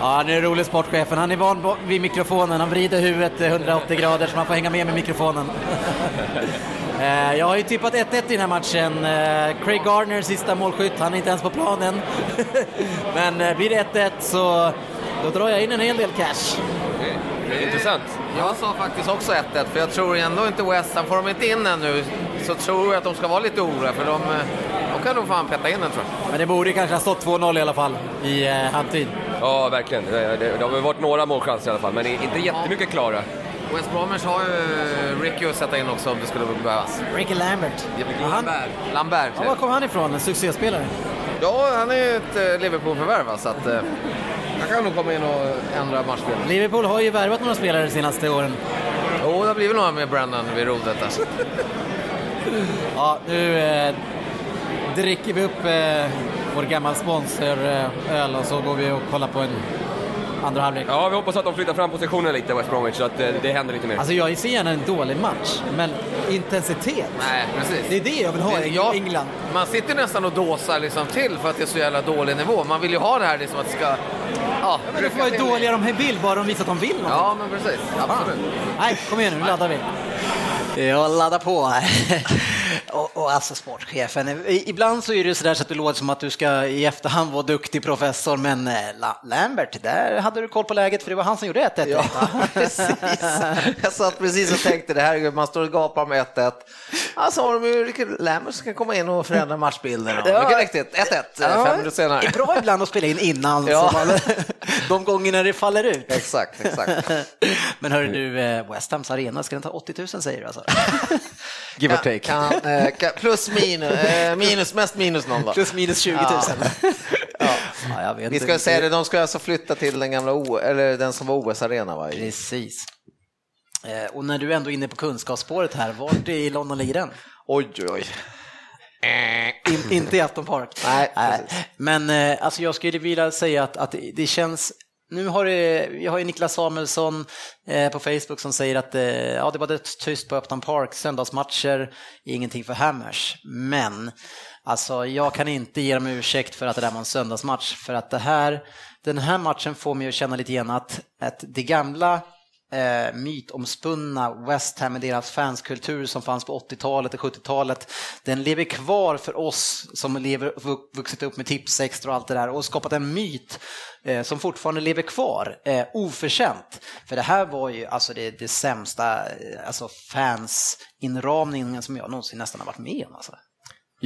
Ja, nu är det rolig sportchefen. Han är van vid mikrofonen. Han vrider huvudet eh, 180 grader så man får hänga med med mikrofonen. Eh, jag har ju tippat 1-1 i den här matchen. Eh, Craig Gardner, sista målskytt, han är inte ens på planen. Men blir det 1-1 så då drar jag in en hel del cash. Det är intressant. Jag sa faktiskt också 1-1, för jag tror ändå inte West Ham, får de inte in den nu, så tror jag att de ska vara lite oroliga, för de kan nog fan peta in den tror jag. Men det borde kanske ha stått 2-0 i alla fall i eh, halvtid. Ja, verkligen. Det, det, det har väl varit några målchanser i alla fall, men inte jättemycket klara. West Bromwich har ju Ricky att sätta in också om det skulle behövas. Ricky Lambert. Han, Lambert. Lambert. ja, var kom han ifrån? En succéspelare? Ja, han är ju ett eh, Liverpool-förvärv, så att eh, han kan nog komma in och ändra matchbilden. Liverpool har ju värvat några spelare de senaste åren. Jo, det har blivit några med Brennan vid rodret där. Ja, nu eh, dricker vi upp eh, vår gammal sponsor eh, öl och så går vi och kollar på en andra halvlek. Ja, vi hoppas att de flyttar fram positionerna lite, West Bromwich, så att det, det händer lite mer. Alltså jag ser gärna en dålig match, men intensitet. Nej, precis. Det är det jag vill ha i Ja, England. Man sitter nästan och dåsar liksom till för att det är så jävla dålig nivå. Man vill ju ha det här liksom att det ska... Ja, Men det får vara dåliga de vill, bara de visar att de vill någonting. Ja, men precis. Absolut. Nej, kom igen nu, nu laddar vi. Jag laddar på här. Och, och alltså sportchefen, ibland så är det sådär så att det låter som att du ska i efterhand vara duktig professor, men eh, La- Lambert, där hade du koll på läget för det var han som gjorde 1-1. Ja, precis. Jag satt precis och tänkte det här, man står och gapar med 1-1. Ja, så har de ju Lambert som kan komma in och förändra matchbilden. Ja. Mycket riktigt, 1-1 Ja, fem minuter senare. Det är bra ibland att spela in innan, Ja. så man, de gångerna det faller ut. Exakt, exakt. Men hörru du, eh, West Hams arena, ska den ta 80 000 säger du alltså? Give or take. Kan, eh, kan, plus minus, eh, minus, mest minus noll då. Plus minus 20 000. Ja. Ja, jag vet Vi ska säga det, de ska alltså flytta till den gamla O, eller den som var OS-arena va? Precis. Eh, Och när du ändå är inne på kunskapsspåret här, vart i London ligger den? Oj, oj, oj. In, inte i Afton Park. Nej, Nej. precis. Men eh, alltså jag skulle vilja säga att, att det känns nu har det, vi har ju Niklas Samuelsson eh, på Facebook som säger att eh, ja, det var dödstyst på Upton Park, söndagsmatcher, ingenting för Hammers. Men alltså, jag kan inte ge dem ursäkt för att det där var en söndagsmatch, för att det här, den här matchen får mig att känna lite grann att, att det gamla eh, mytomspunna West Ham med deras fanskultur som fanns på 80-talet och 70-talet, den lever kvar för oss som lever, vuxit upp med Tipsextra och allt det där och skapat en myt eh, som fortfarande lever kvar, eh, oförtjänt. För det här var ju alltså det, det sämsta eh, alltså fansinramningen som jag någonsin nästan har varit med om. Alltså.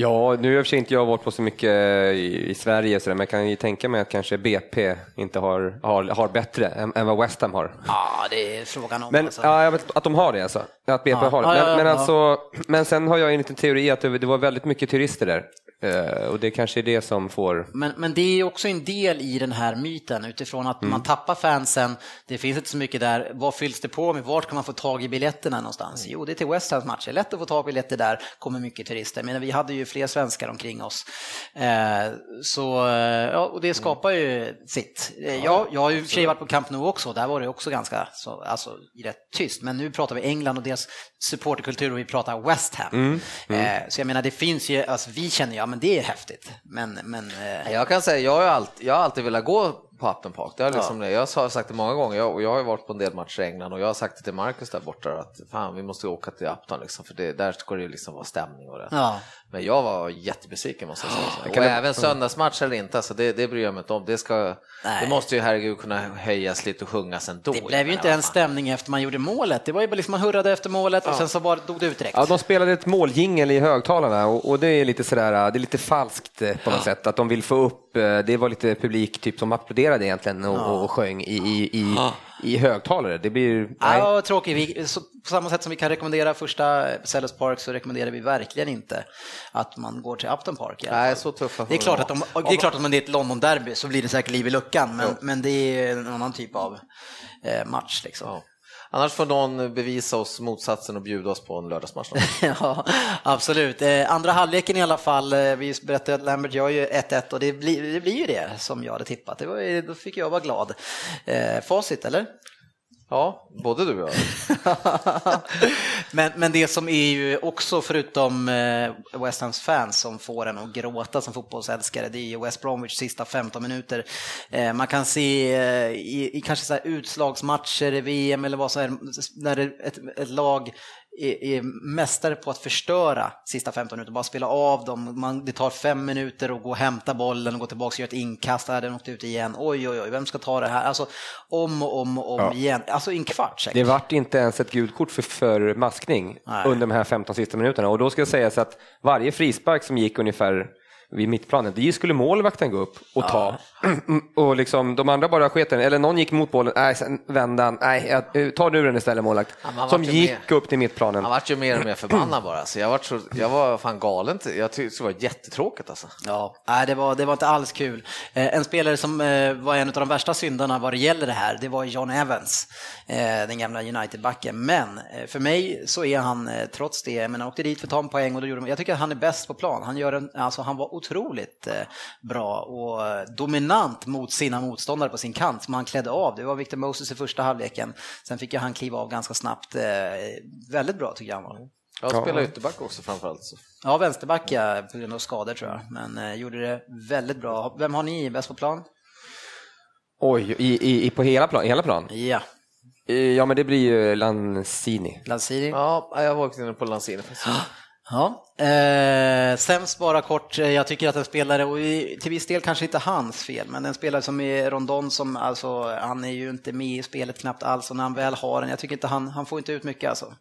Ja, nu har sig inte jag varit på så mycket i, i Sverige, så där, men jag kan ju tänka mig att kanske BP inte har, har, har bättre än, än vad West Ham har. Ja, det är frågan om. Men alltså. ja, jag vet att de har det alltså. Att BP Ja. har det. Men, ja, ja, men, alltså, men sen har jag en liten teori att det, det var väldigt mycket turister där. Eh, och det kanske är det som får... Men, men det är också en del i den här myten utifrån att man tappar fansen, det finns inte så mycket där, vad fylls det på med, vart kan man få tag i biljetterna någonstans? Jo, det är till West Hams matcher, lätt att få tag i biljetter där, kommer mycket turister, men vi hade ju fler svenskar omkring oss. Eh, så, eh, ja, och det skapar ju sitt. Jag, jag har ju för varit på Camp Nou också, där var det också ganska så, alltså, rätt tyst, men nu pratar vi England och deras supporterkultur och vi pratar West Ham. Eh, så jag menar, det finns ju, alltså, vi känner ju, men det är häftigt, men, men eh, Jag kan säga, jag har, alltid, jag har alltid velat gå på Upton Park. Det har liksom, Jag har sagt det många gånger, jag, och jag har varit på en del matcher i England och jag har sagt det till Marcus där borta att fan vi måste åka till Upton liksom, för det, där ska det liksom vara stämning och det. Ja. Men jag var jättebesviken måste jag säga. Och kan det- även söndagsmatch eller inte, alltså det, det bryr jag mig inte om. Det, ska, Nej. det måste ju herregud kunna höjas lite och sjungas ändå. Det blev ju inte en stämning efter man gjorde målet. Det var ju bara liksom man hurrade efter målet och sen så bara dog det ut direkt. Ja, de spelade ett måljingel i högtalarna och, och det är lite sådär, det är lite falskt eh, på något sätt att de vill få upp, eh, det var lite publik typ som applåderade egentligen och, och sjöng i, i, i, i högtalare. Det blir, nej. Ja, tråkigt. Vi, så, på samma sätt som vi kan rekommendera första Sellers Park så rekommenderar vi verkligen inte att man går till Upton Park. Nej, så tuffa det är klart det att, de, vara. det är klart att om det är ett London-derby så blir det säkert liv i luckan, men, men det är en annan typ av eh, match. Liksom. Annars får någon bevisa oss motsatsen och bjuda oss på en lördagsmatch. ja, absolut. Eh, andra halvleken i alla fall, eh, vi berättade att Lambert gör ju 1-1 och det blir, det blir ju det som jag hade tippat. Det var, då fick jag vara glad. Eh, facit, eller? Ja, både du och jag. men, men det som är ju också, förutom eh, West Hams fans som får en att gråta som fotbollsälskare, det är ju West Bromwich sista 15 minuter. Eh, man kan se eh, i, i kanske så här utslagsmatcher i VM eller vad som helst, när ett, ett lag är, är mästare på att förstöra sista 15 minuter, bara spela av dem. Man, det tar fem minuter att gå och hämta bollen och gå tillbaka och göra ett inkast, den åkte ut igen. Oj, oj, oj, vem ska ta det här? Alltså om och om och om Ja. igen. Alltså en kvart säkert. Det vart inte ens ett gult kort för, för maskning Nej. under de här 15 sista minuterna och då ska sägas att varje frispark som gick ungefär vid mittplanen, dit skulle målvakten gå upp och ta. Och liksom, de andra bara sket den, eller någon gick mot bollen, nej sen vände han, nej jag- ta nu den istället målvakt. Ja, man som vart gick med. upp till mittplanen. Han vart ju mer och mer förbannad bara. Så jag, var så, jag var fan galen. Jag tyckte det var jättetråkigt alltså. Ja, nej, det, var, det var inte alls kul. Eh, en spelare som eh, var en av de värsta syndarna vad det gäller det här, det var John Evans, eh, den gamla United-backen. Men eh, för mig så är han eh, trots det, men han åkte dit för att ta en poäng och då gjorde de, jag tycker att han är bäst på plan. Han, gör en, alltså, han var otroligt eh, bra och dominant mot sina motståndare på sin kant som han klädde av. Det var Victor Moses i första halvleken. Sen fick ju han kliva av ganska snabbt. Eh, väldigt bra tycker jag han var. Jag Ja. spelar ytterback också framförallt. Så. Ja, vänsterback ja, på grund av skador tror jag, men eh, gjorde det väldigt bra. Vem har ni bäst på plan? Oj, i, i, i, på hela plan? Hela plan? Ja, Ja, men det blir ju Lanzini. Lanzini. Ja, jag var också inne på Lanzini. Ja. Eh, sämst bara kort, eh, jag tycker att en spelare, och till viss del kanske inte hans fel, men en spelare som är Rondon som, alltså, han är ju inte med i spelet knappt alls och när han väl har den, jag tycker inte han, han får inte ut mycket alltså.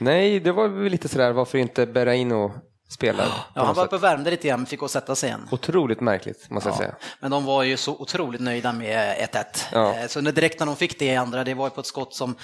Nej, det var väl lite sådär, varför inte Berraino spelar? på Ja, han var uppe och värmde lite grann, fick gå och sätta sig igen. Otroligt märkligt, måste jag säga. Men de var ju så otroligt nöjda med 1-1. Ja. Eh, Så direkt när de fick det i andra, det var ju på ett skott som,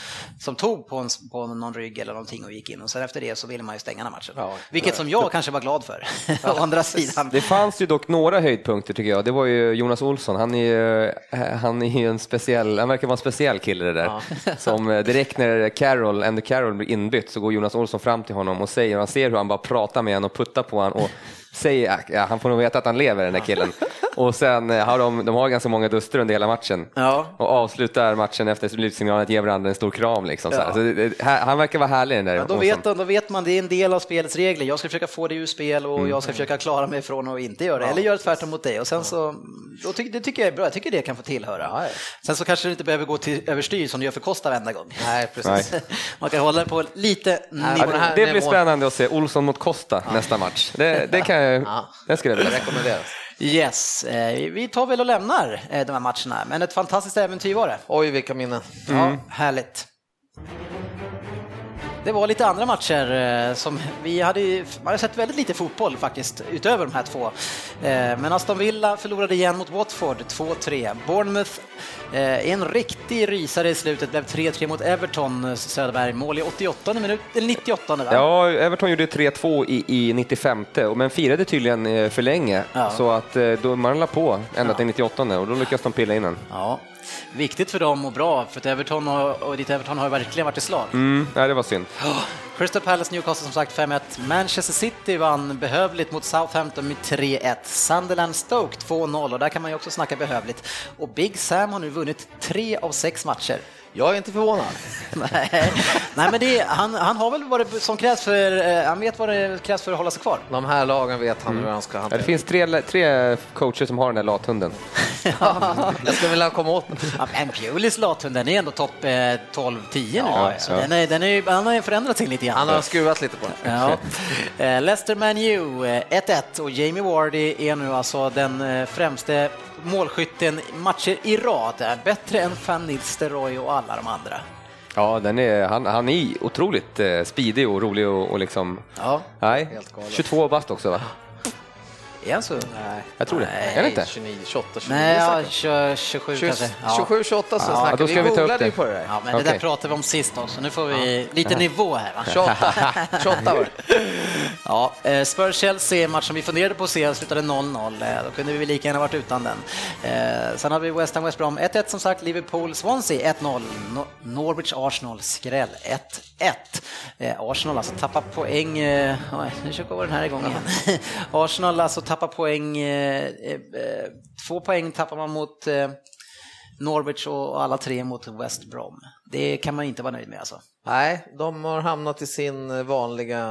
som tog på, en, på någon rygg eller någonting och gick in. Och sen efter det så ville man ju stänga den matchen. Ja. Vilket som jag kanske var glad för, å andra sidan. Det fanns ju dock några höjdpunkter tycker jag. Det var ju Jonas Olsson. Han är ju, han är ju en speciell, han verkar vara en speciell kille det där. Som eh, direkt när Carroll, Andy Carroll blir inbytt så går Jonas Olsson fram till honom och säger, man ser hur han bara pratar med honom putta på honom och säger, ja, han får nog veta att han lever den där killen. Och sen eh, har de, de har ganska många duster under hela matchen. Ja. Och avslutar matchen efter slutsignalen att ge varandra en stor kram. Liksom, så här. Så det, han verkar vara härlig den där Ja, då, vet, då vet man, det är en del av spelets regler. Jag ska försöka få det ur spel och jag ska försöka klara mig från att inte göra det. Eller göra tvärtom mot dig. Och sen så, då tycker, det tycker jag är bra, jag tycker det kan få tillhöra. Ja, ja. Sen så kanske det inte behöver gå till överstyr som det gör för Costa varenda gång. Nej, precis. Nej. Man kan hålla det på lite nivå. Det blir spännande att se Olsson mot Costa nästa match. Det, det kan Ja. det skulle jag vilja rekommenderas. Yes, eh, vi tar väl och lämnar eh, de här matcherna, men ett fantastiskt äventyr var det. Oj, vilka minnen. Ja, härligt. Det var lite andra matcher eh, som vi hade, man har sett väldigt lite fotboll faktiskt, utöver de här två. Eh, Men Aston Villa förlorade igen mot Watford 2-3. Bournemouth, eh, en riktig rysare i slutet, blev 3-3 mot Everton, Söderberg. Mål i 88 minut, eller 98 va? Ja, Everton gjorde 3-2 i, i 95 och men firade tydligen för länge Ja. så att domaren la på ända till 98 och då lyckades de pilla in den. Ja, viktigt för dem och bra, för att Everton och, och ditt Everton har ju verkligen varit i slag. Mm, nej, det var synd. Crystal Palace Newcastle som sagt 5-1. Manchester City vann behövligt mot Southampton med 3-1. Sunderland Stoke 2-0 och där kan man ju också snacka behövligt. Och Big Sam har nu vunnit tre av sex matcher. Jag är inte förvånad. Nej, Nej men det, han, han har väl vad det som krävs för, eh, han vet vad det krävs för att hålla sig kvar. De här lagen vet han hur han ska Ja, hantera. det finns tre, tre coacher som har den där lathunden. Jag skulle vilja komma åt den. Ja, men Pulis lathund, den är ändå topp eh, 12-10 nu. Ja, så ja. Den, är, den är, ju- han har ju förändrat sig lite grann. Han har skruvat lite på den. Ja. Eh, Leicester Man U eh, 1-1 och Jamie Vardy är nu alltså den eh, främste målskytten matcher i rad. Bättre än Van Nistelrooy och alla de andra. Ja, den är, han, han är otroligt eh, speedig och rolig och, och liksom... Ja. Nej, 22 bast också va? Är han så ung? Nej. Jag tror det. Nej, Är det inte? 29, 28, 29 Nej, ja, säkert. 20, 27 kanske. Ja. 27, 28 så Ja, snackar då vi. ska vi upp googlade det. ju på det där. Ja, men det Okej. där pratade vi om sist också. Nu får vi lite nivå här. Va? 28, 28 var det. Ja, eh, Spurs-Chelsea, match som vi funderade på att se, slutade 0-0. Eh, Då kunde vi lika gärna varit utan den. Eh, Sen har vi West Ham West Brom 1-1 som sagt, Liverpool-Swansea 1-0, No- Norwich-Arsenal skräll 1-1. Eh, Arsenal alltså tappar poäng, nu försöker jag den här igång igen. Arsenal alltså tappar poäng, eh, eh, eh, två poäng tappar man mot eh, Norwich och alla tre mot West Brom. Det kan man inte vara nöjd med alltså. Nej, de har hamnat i sin vanliga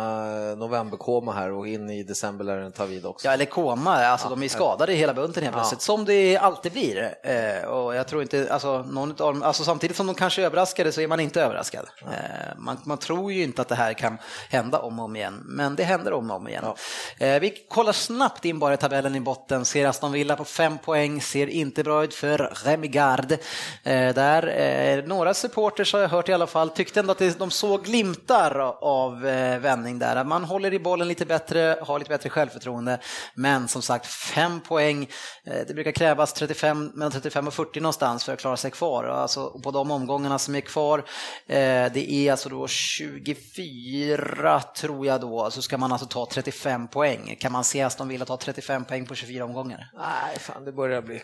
novemberkoma här och in i december lär den ta vid också. Ja, eller koma, alltså de är skadade i hela bunten helt Ja. plötsligt, som det alltid blir. Eh, och jag tror inte, alltså, någon utav dem, alltså samtidigt som de kanske är överraskade så är man inte överraskad. Eh, man, man tror ju inte att det här kan hända om och om igen, men det händer om och om igen. Eh, vi kollar snabbt in bara i tabellen i botten, ser Aston Villa på fem poäng, ser inte bra ut för Remy Gard. Eh, där, några supporters har jag hört i alla fall, tyckte ändå att det, de såg glimtar av eh, vändning där. Man håller i bollen lite bättre, har lite bättre självförtroende. Men som sagt, fem poäng. Eh, det brukar krävas 35, mellan 35 och 40 någonstans för att klara sig kvar. Alltså, på de omgångarna som är kvar, eh, det är alltså då 24 tror jag då, så ska man alltså ta 35 poäng. Kan man se Aston Villa ta 35 poäng på 24 omgångar? Nej, fan det börjar bli,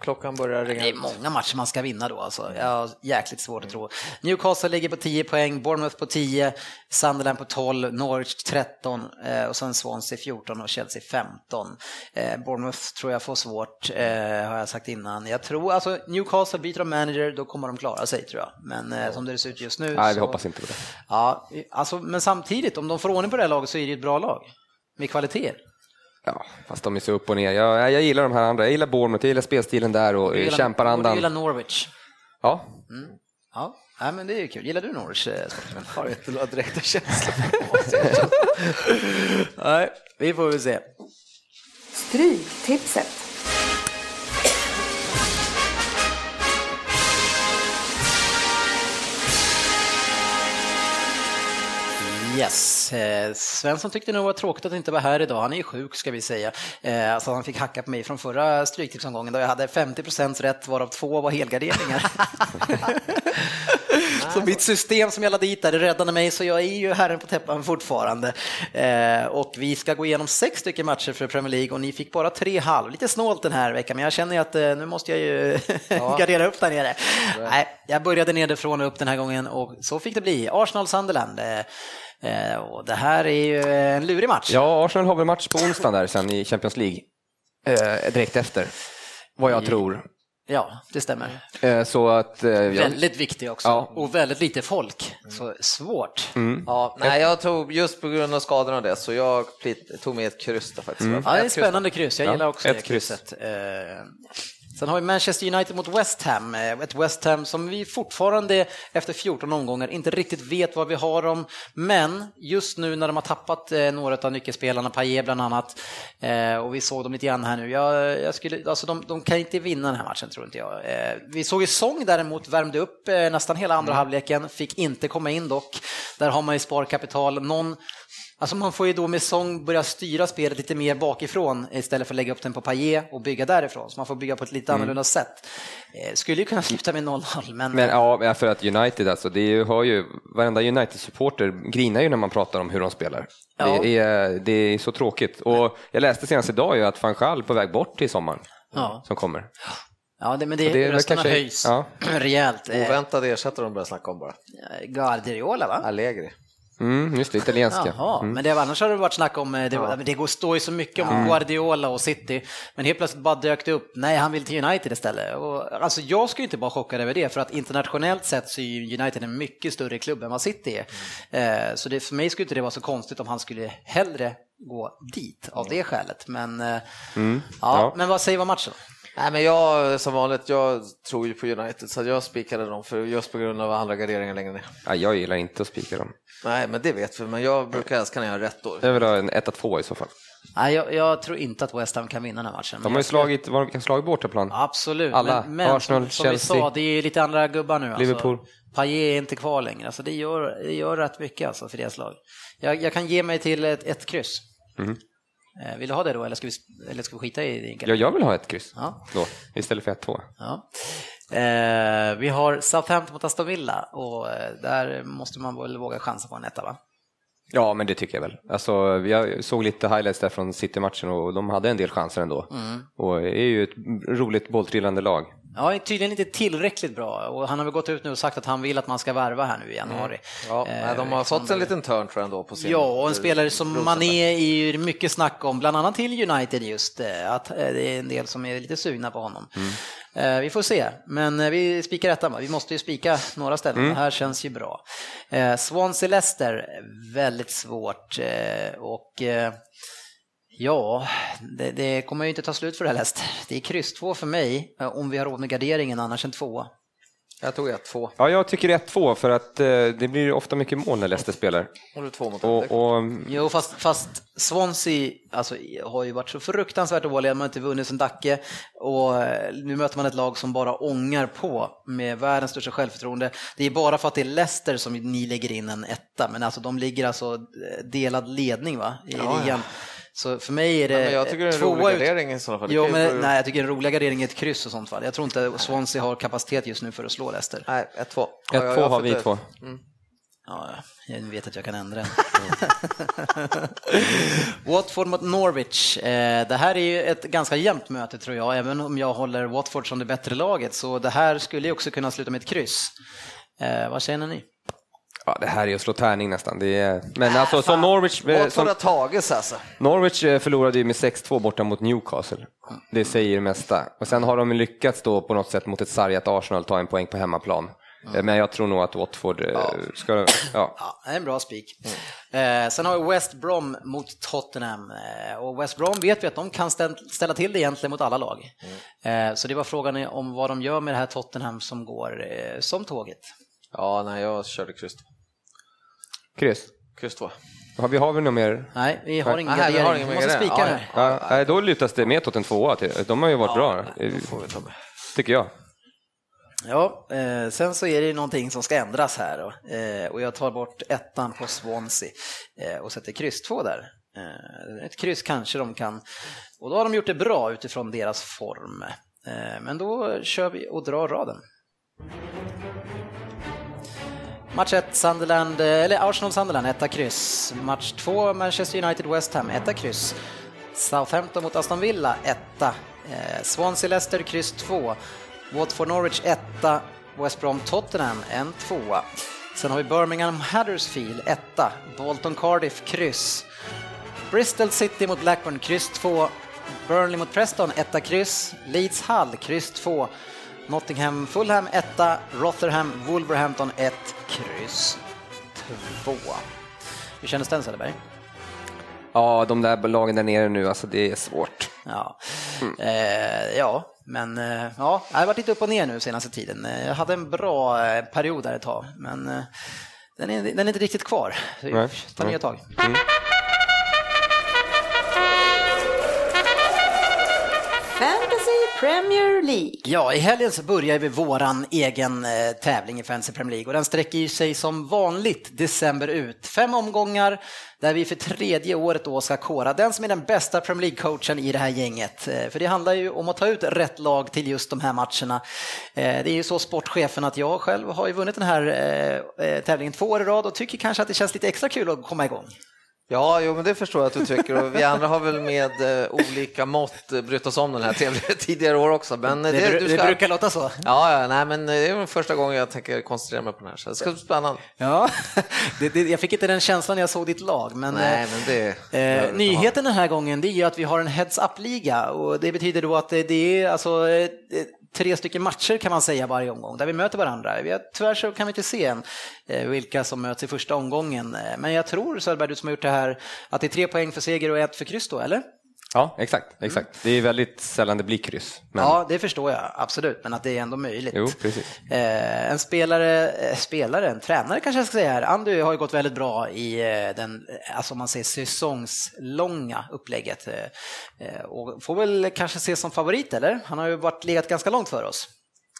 klockan börjar ringa Det är många matcher man ska vinna då alltså. Jag har jäkligt svårt att tro. Newcastle ligger på 10 poäng, Bournemouth på 10, Sunderland på 12, Norwich 13 eh, och sen Swansea 14 och Chelsea 15. Eh, Bournemouth tror jag får svårt, eh, har jag sagt innan. Jag tror, alltså Newcastle byter de manager, då kommer de klara sig tror jag. Men som det ser ut just nu Nej, vi så... hoppas inte på det. Ja, alltså, men samtidigt, om de får ordning på det här laget så är det ju ett bra lag. Med kvaliteter. Ja, fast de är så upp och ner. Jag, jag gillar de här andra. Jag gillar Bournemouth, jag gillar spelstilen där och kämparandan. Du gillar Norwich. Ja, Ja, Nej, men det är ju kul. Gillar du Norwich? eh? Har inte några direkta känslor. Nej, vi får väl se. Stryktipset. Yes, Svensson tyckte nog var tråkigt att inte vara här idag. Han är ju sjuk ska vi säga. Eh, alltså han fick hacka på mig från förra Stryktipsomgången då jag hade 50% rätt varav två var helgarderingar. så mitt system som jag lade dit där det räddade mig så jag är ju herren på täppan fortfarande. Eh, och vi ska gå igenom sex stycken matcher för Premier League och ni fick bara tre halv. Lite snålt den här veckan men jag känner ju att eh, nu måste jag ju gardera upp där nere. Nej, jag började nedifrån och upp den här gången och så fick det bli. Arsenal-Sunderland. Eh, Och det här är ju en lurig match. ja Arsenal har väl match på onsdag där sen i Champions League. Eh, direkt efter, vad jag tror. Ja, det stämmer. Eh, så att... Eh, jag, Väldigt viktig också. Ja. Och väldigt lite folk. Så svårt. Ja, nej, jag tog just på grund av skadorna och det så jag tog med ett kryss där faktiskt. Ja, det är ett spännande kryss. Jag Ja, gillar också ett det kryss. krysset. Eh, Sen har vi Manchester United mot West Ham. Eh, Ett West Ham som vi fortfarande efter 14 omgångar inte riktigt vet vad vi har dem. Men just nu när de har tappat eh, några av nyckelspelarna, Payet bland annat, eh, och vi såg dem lite grann här nu. Jag, jag skulle, alltså de, de kan inte vinna den här matchen tror inte jag. Vi såg ju Song däremot värmde upp nästan hela andra halvleken, fick inte komma in dock. Där har man ju sparkapital. Någon Alltså man får ju då med sång börja styra spelet lite mer bakifrån istället för att lägga upp den på Payet och bygga därifrån. Så man får bygga på ett lite annorlunda sätt. Eh, skulle ju kunna sluta med 0-0, men... men ja, för att United alltså, det är ju, har ju, varenda United-supporter grinar ju när man pratar om hur de spelar. Ja. Det, är, det är så tråkigt. Och jag läste senast idag ju att van Gaal på väg bort till sommaren. Ja. Som kommer. Ja, det, men det, det rösterna kanske- höjs ja. rejält. Eh, Oväntade ersättare de börjar snacka om bara. Guardiola, va? Allegri. Mm, just det, italienska. Jaha, Mm. men det, annars har det varit snack om, eh, det, Ja. det går, står ju så mycket om Guardiola och City, men helt plötsligt bara dök det upp, nej han vill till United istället. Och, alltså jag ju inte vara chockad över det, för att internationellt sett så är United en mycket större klubb än vad City är. Eh, så det, för mig skulle inte det vara så konstigt om han skulle hellre gå dit av det skälet. Men, eh, ja, Ja. men vad säger vi om matchen? Nej, men jag som vanligt, jag tror ju på United så jag spikade dem för just på grund av andra garderingar längre ner. Ja, jag gillar inte att spika dem. Nej, men det vet vi, men jag brukar älska när jag har rätt då. Jag vill ha en 1-2 i så fall. Nej, jag, jag tror inte att West Ham kan vinna den här matchen. De har ju slagit, vad har slagit bortaplan? Absolut, Alla. men, men Arsenal, som, som vi Chelsea. sa, det är lite andra gubbar nu. Liverpool. Alltså. Payet är inte kvar längre, alltså det, gör, det gör rätt mycket alltså för deras lag. Jag, jag kan ge mig till ett, ett kryss. Mhm. Eh, Vill du ha det då, eller ska vi, eller ska vi skita i det? Ja, jag vill ha ett kryss Ja. då, istället för 1-2. Ja. Eh, vi har Southampton mot Aston Villa och eh, där måste man väl våga chansa på en etta va? Ja, men det tycker jag väl. Alltså, jag såg lite highlights där från City-matchen och de hade en del chanser ändå. Mm. Och är ju ett roligt bolltrillande lag. Ja, tydligen inte tillräckligt bra och han har väl gått ut nu och sagt att han vill att man ska värva här nu i januari. Ja, Eh, nej, de har liksom- fått en liten turn tror jag ändå på sin... Ja, och en spelare som. Mané är ju mycket snack om, bland annat till United just, eh, att eh, det är en del som är lite sugna på honom. Eh, Vi får se, men eh, vi spikar ettan? Vi måste ju spika några ställen, det här känns ju bra. Eh, Swansea-Leicester, väldigt svårt eh, och eh, Ja, det, det kommer ju inte ta slut för det här Leicester. Det är kryss två för mig, eh, om vi har råd med garderingen, annars en tvåa. Jag tog ett, två. Ja, jag tycker 1-2 för att eh, det blir ofta mycket mål när Leicester spelar. Har du två mot Och, och, Jo, fast, fast Swansea alltså, har ju varit så fruktansvärt dåliga, man har inte vunnit sen Dacke och eh, nu möter man ett lag som bara ångar på med världens största självförtroende. Det är bara för att det är Leicester som ni lägger in en etta, men alltså de ligger alltså eh, delad ledning va, i Ja, ligan. Så för mig är det Ja, men jag tycker det är en rolig ut- gardering i sådana fall. Jo, men, nej, jag tycker en roliga gardering är ett kryss och sånt fall. Jag tror inte Swansea har kapacitet just nu för att slå Leicester. Nej, ett, två. 1-2 har vi två. Ja, jag vet att jag kan ändra den. Watford mot Norwich. Eh, Det här är ju ett ganska jämnt möte tror jag, även om jag håller Watford som det bättre laget. Så det här skulle ju också kunna sluta med ett kryss. Eh, vad känner ni? Ja, det här är att slå tärning nästan. Det är, men alltså som Norwich, eh, som, tagits alltså. Norwich eh, förlorade ju med 6-2 borta mot Newcastle. Det säger det mesta. Och sen har de lyckats då på något sätt mot ett sargat Arsenal ta en poäng på hemmaplan. Eh, Men jag tror nog att Watford eh, ska... Ja. Ja, en bra spik. Eh, sen har vi West Brom mot Tottenham. Eh, och West Brom vet vi att de kan ställ- ställa till det egentligen mot alla lag. Eh, så det var frågan om vad de gör med det här Tottenham som går eh, som tåget. Ja, nej, jag körde kryss. Kryss. Kryss två. Har vi, har vi något mer? Nej, vi har ingen Nej, vi har gardering. ingen Vi måste gardering. spika Ja, här. Ja, nej, då lutas det med åt en tvåa. till. De har ju varit bra, eh, tycker jag. Ja, eh, sen så är det ju någonting som ska ändras här då. Eh, och jag tar bort ettan på Swansea eh, och sätter kryss två där. Eh, ett kryss kanske de kan, och då har de gjort det bra utifrån deras form. Eh, men då kör vi och drar raden. Match 1, Sunderland, eller Arsenal-Sunderland, etta kryss. Match 2, Manchester United-West Ham, etta kryss. Southampton mot Aston Villa, etta. Eh, Swansea-Leicester, kryss 2. Watford-Norwich, etta. West Brom-Tottenham, en tvåa. Sen har vi Birmingham-Huddersfield, etta. Bolton-Cardiff, kryss. Bristol City mot Blackburn, kryss 2. Burnley mot Preston, etta kryss. Leeds Hull, kryss 2. Nottingham Fulham, etta. Rotherham Wolverhampton, 1, kryss 2. Hur kändes den Söderberg? Ja, de där lagen där nere nu, alltså det är svårt. Ja, eh, ja men eh, ja, jag har varit lite upp och ner nu senaste tiden. Eh, Jag hade en bra eh, period där ett tag, men den är, den är inte riktigt kvar. Så Nej, ta nya tag. Fantasy Premier League. Ja, i helgen så börjar vi våran egen eh, tävling i Fantasy Premier League och den sträcker ju sig som vanligt december ut. Fem omgångar där vi för tredje året då ska kora den som är den bästa Premier League-coachen i det här gänget. Eh, för det handlar ju om att ta ut rätt lag till just de här matcherna. Eh, det är ju så sportchefen att jag själv har ju vunnit den här tävlingen två år i rad och tycker kanske att det känns lite extra kul att komma igång. Ja, jo, men det förstår jag att du tycker och vi andra har väl med eh, olika mått eh, brytt oss om den här tävlingen tidigare år också. Men eh, Det, bru- du det brukar låta så. Ja, ja, nej, men eh, det är första gången jag tänker koncentrera mig på den här, så det ska bli spännande. Ja, det, det, jag fick inte den känslan när jag såg ditt lag. Men, Nej, men det Eh, nyheten den här gången det är ju att vi har en heads up-liga och det betyder då att det, det är alltså tre stycken matcher kan man säga varje omgång där vi möter varandra. Vi har, tyvärr så kan vi inte se än vilka som möts i första omgången. Eh, men jag tror Söderberg, du som har gjort det här, att det är tre poäng för seger och ett för kryss då, eller? Ja, exakt. exakt. Det är väldigt sällan det blir kryss. Men... Ja, det förstår jag absolut, men att det är ändå möjligt. Jo, precis. Eh, en spelare, eh, spelare, en tränare kanske jag ska säga här, Andy har ju gått väldigt bra i eh, den, alltså om man säger säsongslånga upplägget. Eh, eh, och får väl kanske ses som favorit, eller? Han har ju varit legat ganska långt för oss.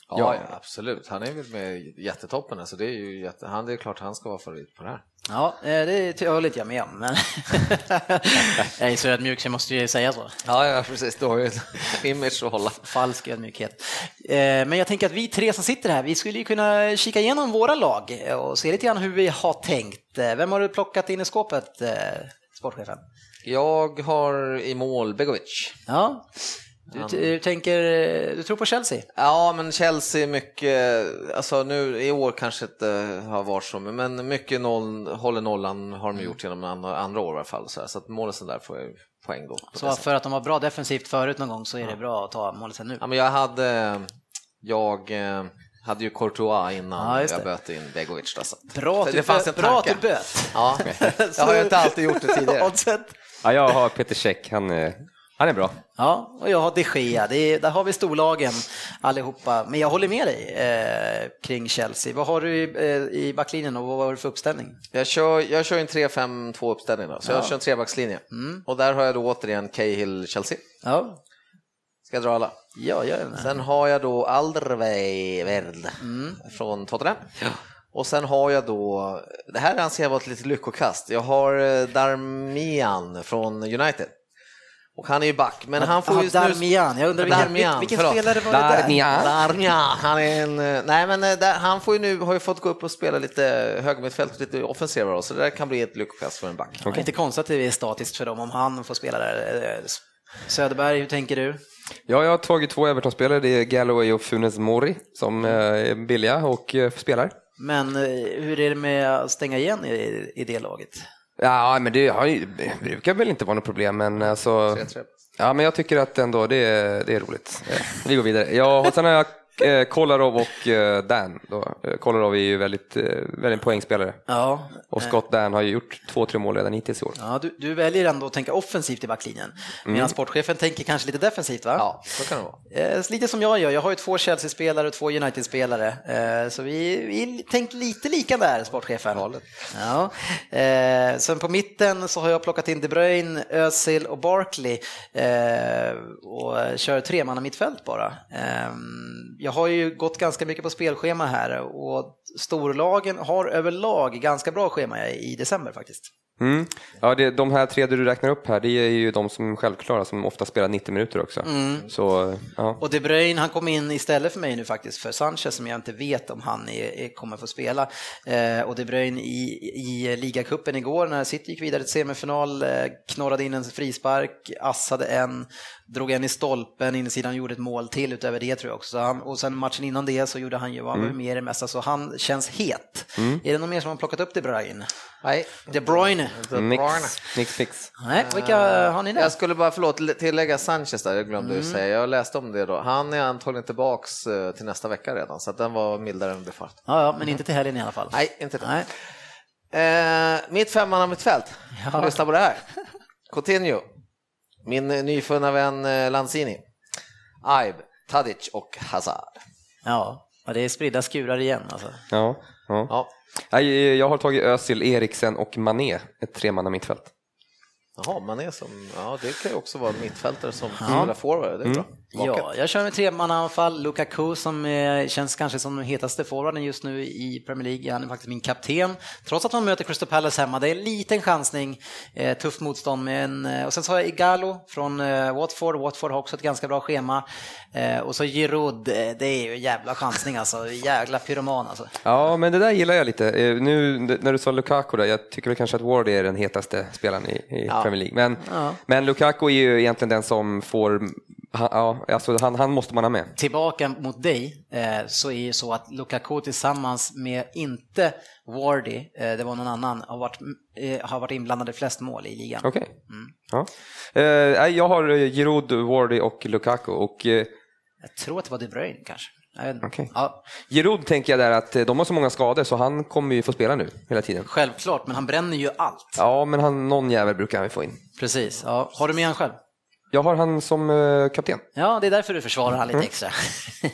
Ja, Ja. ja, absolut. Han är väl med i jättetoppen, alltså det är ju jätte... han, det är klart han ska vara favorit på det här. Ja, eh, det håller jag med om, men jag är så ödmjuk så jag måste ju säga så. Ja, ja precis. Du har ju en image att hålla. Falsk ödmjukhet. Eh, Men jag tänker att vi tre som sitter här, vi skulle ju kunna kika igenom våra lag eh, och se lite grann hur vi har tänkt. Vem har du plockat in i skåpet, sportchefen? Jag har i mål Begovic. Ja, du, du tänker, du tror på Chelsea? Ja, men Chelsea är mycket, alltså nu i år kanske inte har varit så, men mycket noll, håller nollan har de gjort genom andra, andra år i alla fall. Så, här, så att målisen där får jag ju poäng då. Så för att de var bra defensivt förut någon gång så är det bra att ta målet sen nu. Ja, men jag hade, jag eh, hade ju Courtois innan Ja, jag böt in Begovic. Då, så att- Bra att det du fanns en bra att tanke. du böt. Ja, jag har ju inte alltid gjort det tidigare. Ja, jag har Peter Käck, han, är- han är bra. Ja, och jag har de Gea. Det är, där har vi storlagen allihopa. Men jag håller med dig eh, kring Chelsea. Vad har du i, eh, i backlinjen och vad har du för uppställning? Jag kör, jag kör en 3-5-2 uppställning då, så jag Ja. kör en trebackslinje. Mm. Och där har jag då återigen Cahill Chelsea. Ja, Ska jag dra alla? ja gör det. Sen har jag då Alderweireld Mm. från Tottenham. Och sen har jag då, det här anser jag vara ett litet lyckokast, jag har eh, Darmian från United. Och han är ju back, men han får Ah, ju Darmian, jag undrar vilken, Darmian, vilken förlåt. spelare var det där? Darmian. Darmian, han är en, eh, nej men eh, där, han får ju nu, har ju fått gå upp och spela lite högermittfält, lite offensivare, så det där kan bli ett lyckokast för en back. Det är Inte konstigt att det är statiskt för dem om han får spela där. Eh, Söderberg, hur tänker du? Ja, jag har tagit två Everton-spelare, det är Galloway och Funes Mori som är billiga och spelar. Men hur är det med att stänga igen i, i det laget? Ja, men det har ju- brukar väl inte vara något problem, men alltså... 3-3. Ja, men jag tycker att ändå det är, det är roligt. Vi går vidare. Ja, och sen har jag eh, Kolarov och eh, Dan. Då. Eh, Kolarov är ju väldigt, eh, väldigt poängspelare. Ja, Och Scott Dan har ju gjort två, tre mål redan hittills i år. ja du, du väljer ändå att tänka offensivt i backlinjen. Medan sportchefen tänker kanske lite defensivt va? Ja, så kan det vara. Eh, lite som jag gör, jag har ju två Chelsea-spelare och två United-spelare. Eh, så vi, vi tänkt lite lika där, sportchefen. Ja. Eh, sen på mitten så har jag plockat in De Bruyne, Özil och Barkley eh, och kör tre man mittfält bara. Jag har ju gått ganska mycket på spelschema här och storlagen har överlag ganska bra schema i december faktiskt. Mm. Ja, det, de här tre du räknar upp här, det är ju de som är självklara, som ofta spelar 90 minuter också. Mm. Så, ja. Och De Bruyne, han kom in istället för mig nu faktiskt för Sanchez som jag inte vet om han är, kommer få spela. Eh, och De Bruyne i, i ligacupen igår när City gick vidare till semifinal, eh, knorrade in en frispark, assade en, drog en i stolpen, insidan gjorde ett mål till utöver det tror jag också. Så han, och sen matchen innan det så gjorde han ju, han var ju med i det mesta, så han känns het. Är det någon mer som har plockat upp De Bruyne? Nej. De Bruyne? Nix, nix fix. Nej, vilka har ni där? Jag skulle bara, förlåt, tillägga Sanchez där, jag glömde Mm. säga. Jag läste om det då. Han är antagligen tillbaks eh, till nästa vecka redan, så att den var mildare än befarat. Ja, ja, men inte till helgen i alla fall. Nej, inte det. Nej. Eh, mitt mittfält. Ja. Lyssna på det här. Coutinho, min eh, nyfunna vän eh, Lanzini, Aib, Tadic och Hazard. Ja, ja, det är spridda skurar igen alltså. Ja, ja. Ja. Nej, Jag har tagit Özil, Eriksen och Mané, ett tremanna mittfält. Jaha, man är som, ja det kan ju också vara en mittfältare som spelar forward, det är bra. Vaket. Ja, jag kör med tremannaanfall. Lukaku som eh, känns kanske som den hetaste forwarden just nu i Premier League. Han är faktiskt min kapten. Trots att man möter Crystal Palace hemma. Det är en liten chansning. Eh, tufft motstånd. Men, eh, och sen så har jag Igalo från Watford. Watford har också ett ganska bra schema. Och så Giroud. Det är ju jävla chansning alltså. Jävla pyroman alltså. Ja, men det där gillar jag lite. Nu när du sa Lukaku där, jag tycker väl kanske att Ward är den hetaste spelaren i, i Ja. Premier League. Men, Ja. men Lukaku är ju egentligen den som får, han, ja, alltså han, han måste man ha med. Tillbaka mot dig eh, så är ju så att Lukaku tillsammans med inte Wardy, eh, det var någon annan, har varit, eh, har varit inblandade flest mål i ligan. Okej. Ja. Eh, jag har eh, Giroud, Wardy och Lukaku. Och, eh, Jag tror att det var De Bruyne kanske. Okej. Ja, Giroud tänker jag där att de har så många skador så han kommer ju få spela nu hela tiden. självklart, men han bränner ju allt. Ja, men han, någon jävel brukar han ju få in. Precis. Ja. Har du med han själv? Jag har han som eh, kapten. Ja, det är därför du försvarar han lite Mm. extra.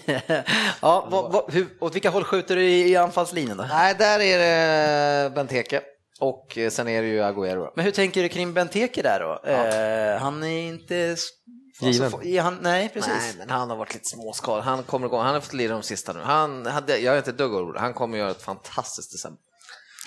ja, vad, vad, hur, åt vilka håll skjuter du i, i anfallslinjen då? Nej, där är det Benteke och eh, sen är det ju Agüero. Men hur tänker du kring Benteke där då? Eh, han är inte... Given. Alltså, är han, nej, precis. Nej, men han har varit lite småskadad. Han kommer igång. Han har fått lira de sista nu. Han hade, jag är inte ett dugg orolig. Han kommer göra ett fantastiskt december.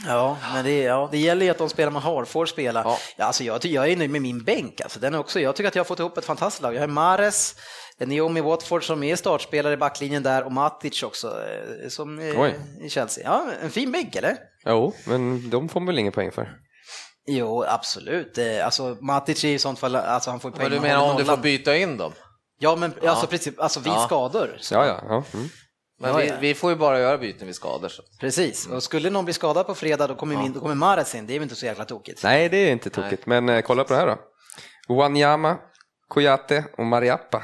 Ja, men det, ja, det gäller ju att de spelar man har får spela. Ja. alltså jag, jag är nöjd med min bänk. Alltså, den är också, jag tycker att jag har fått ihop ett fantastiskt lag. Jag har Mares, Naomi Watford som är startspelare i backlinjen där och Matic också eh, som är Oj. i Chelsea. Ja, en fin bänk eller? Jo, men de får man väl ingen poäng för. Jo, absolut. Eh, Alltså Matic är i sånt fall, alltså han får poäng. Vad du menar om du får byta in dem? Ja, men Ja. alltså, precis, alltså vid Ja. skador. Så. Ja, ja. ja. Mm. Men Ja, vi, ja. vi får ju bara göra byten vid skador. Så. Precis, och skulle någon bli skadad på fredag då kommer, min, då kommer Mares in, det är väl inte så jäkla tokigt. Nej, det är inte tokigt. Men eh, kolla på det här då. Wanyama, Kouyaté och Mariappa.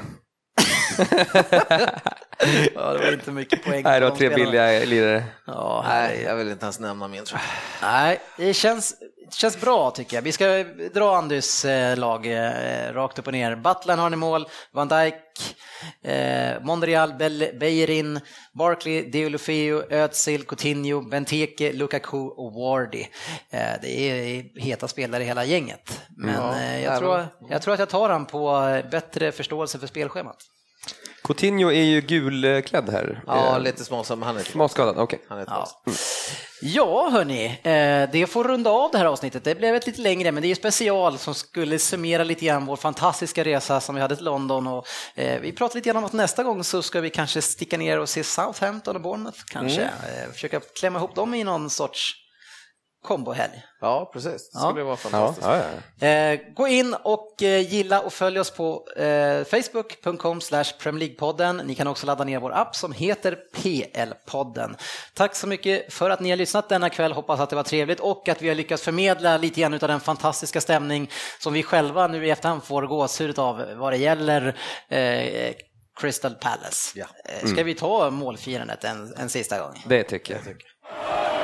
Ja, det var inte mycket poäng. Nej, det var tre spelarna. billiga lirare. Ja, Nej, jag vill inte ens nämna min tror jag. Nej, det känns, det känns bra tycker jag. Vi ska dra Andys eh, lag eh, rakt upp och ner. Butland har ni mål, Van Dijk, eh, Bellerin, Barkley, Deulofeu, Özil, Coutinho, Benteke, Lukaku och Wardy. Eh, det är heta spelare i hela gänget. Men Ja, jag, tror, jag tror att jag tar han på bättre förståelse för spelschemat. Coutinho är ju gulklädd här. Ja, Eh, lite småskadad. Han är Småskadad, okej. Han är Ja. Ja, hörni, eh, det får runda av det här avsnittet. Det blev ett lite längre, men det är ju special som skulle summera lite grann vår fantastiska resa som vi hade till London. Och, eh, vi pratar lite grann om att nästa gång så ska vi kanske sticka ner och se Southampton och Bournemouth kanske. Mm. Försöka klämma ihop dem i någon sorts kombohelg. Ja, precis. Det skulle vara fantastiskt. Ja, ja, Eh, gå in och eh, gilla och följ oss på eh, facebook.com League-podden. Ni kan också ladda ner vår app som heter PL-podden. Tack så mycket för att ni har lyssnat denna kväll. Hoppas att det var trevligt och att vi har lyckats förmedla lite grann av den fantastiska stämning som vi själva nu i efterhand får gåshud av vad det gäller eh, Crystal Palace. Eh, Ska Mm. vi ta målfirandet en, en sista gång? Det tycker jag. Vi syns på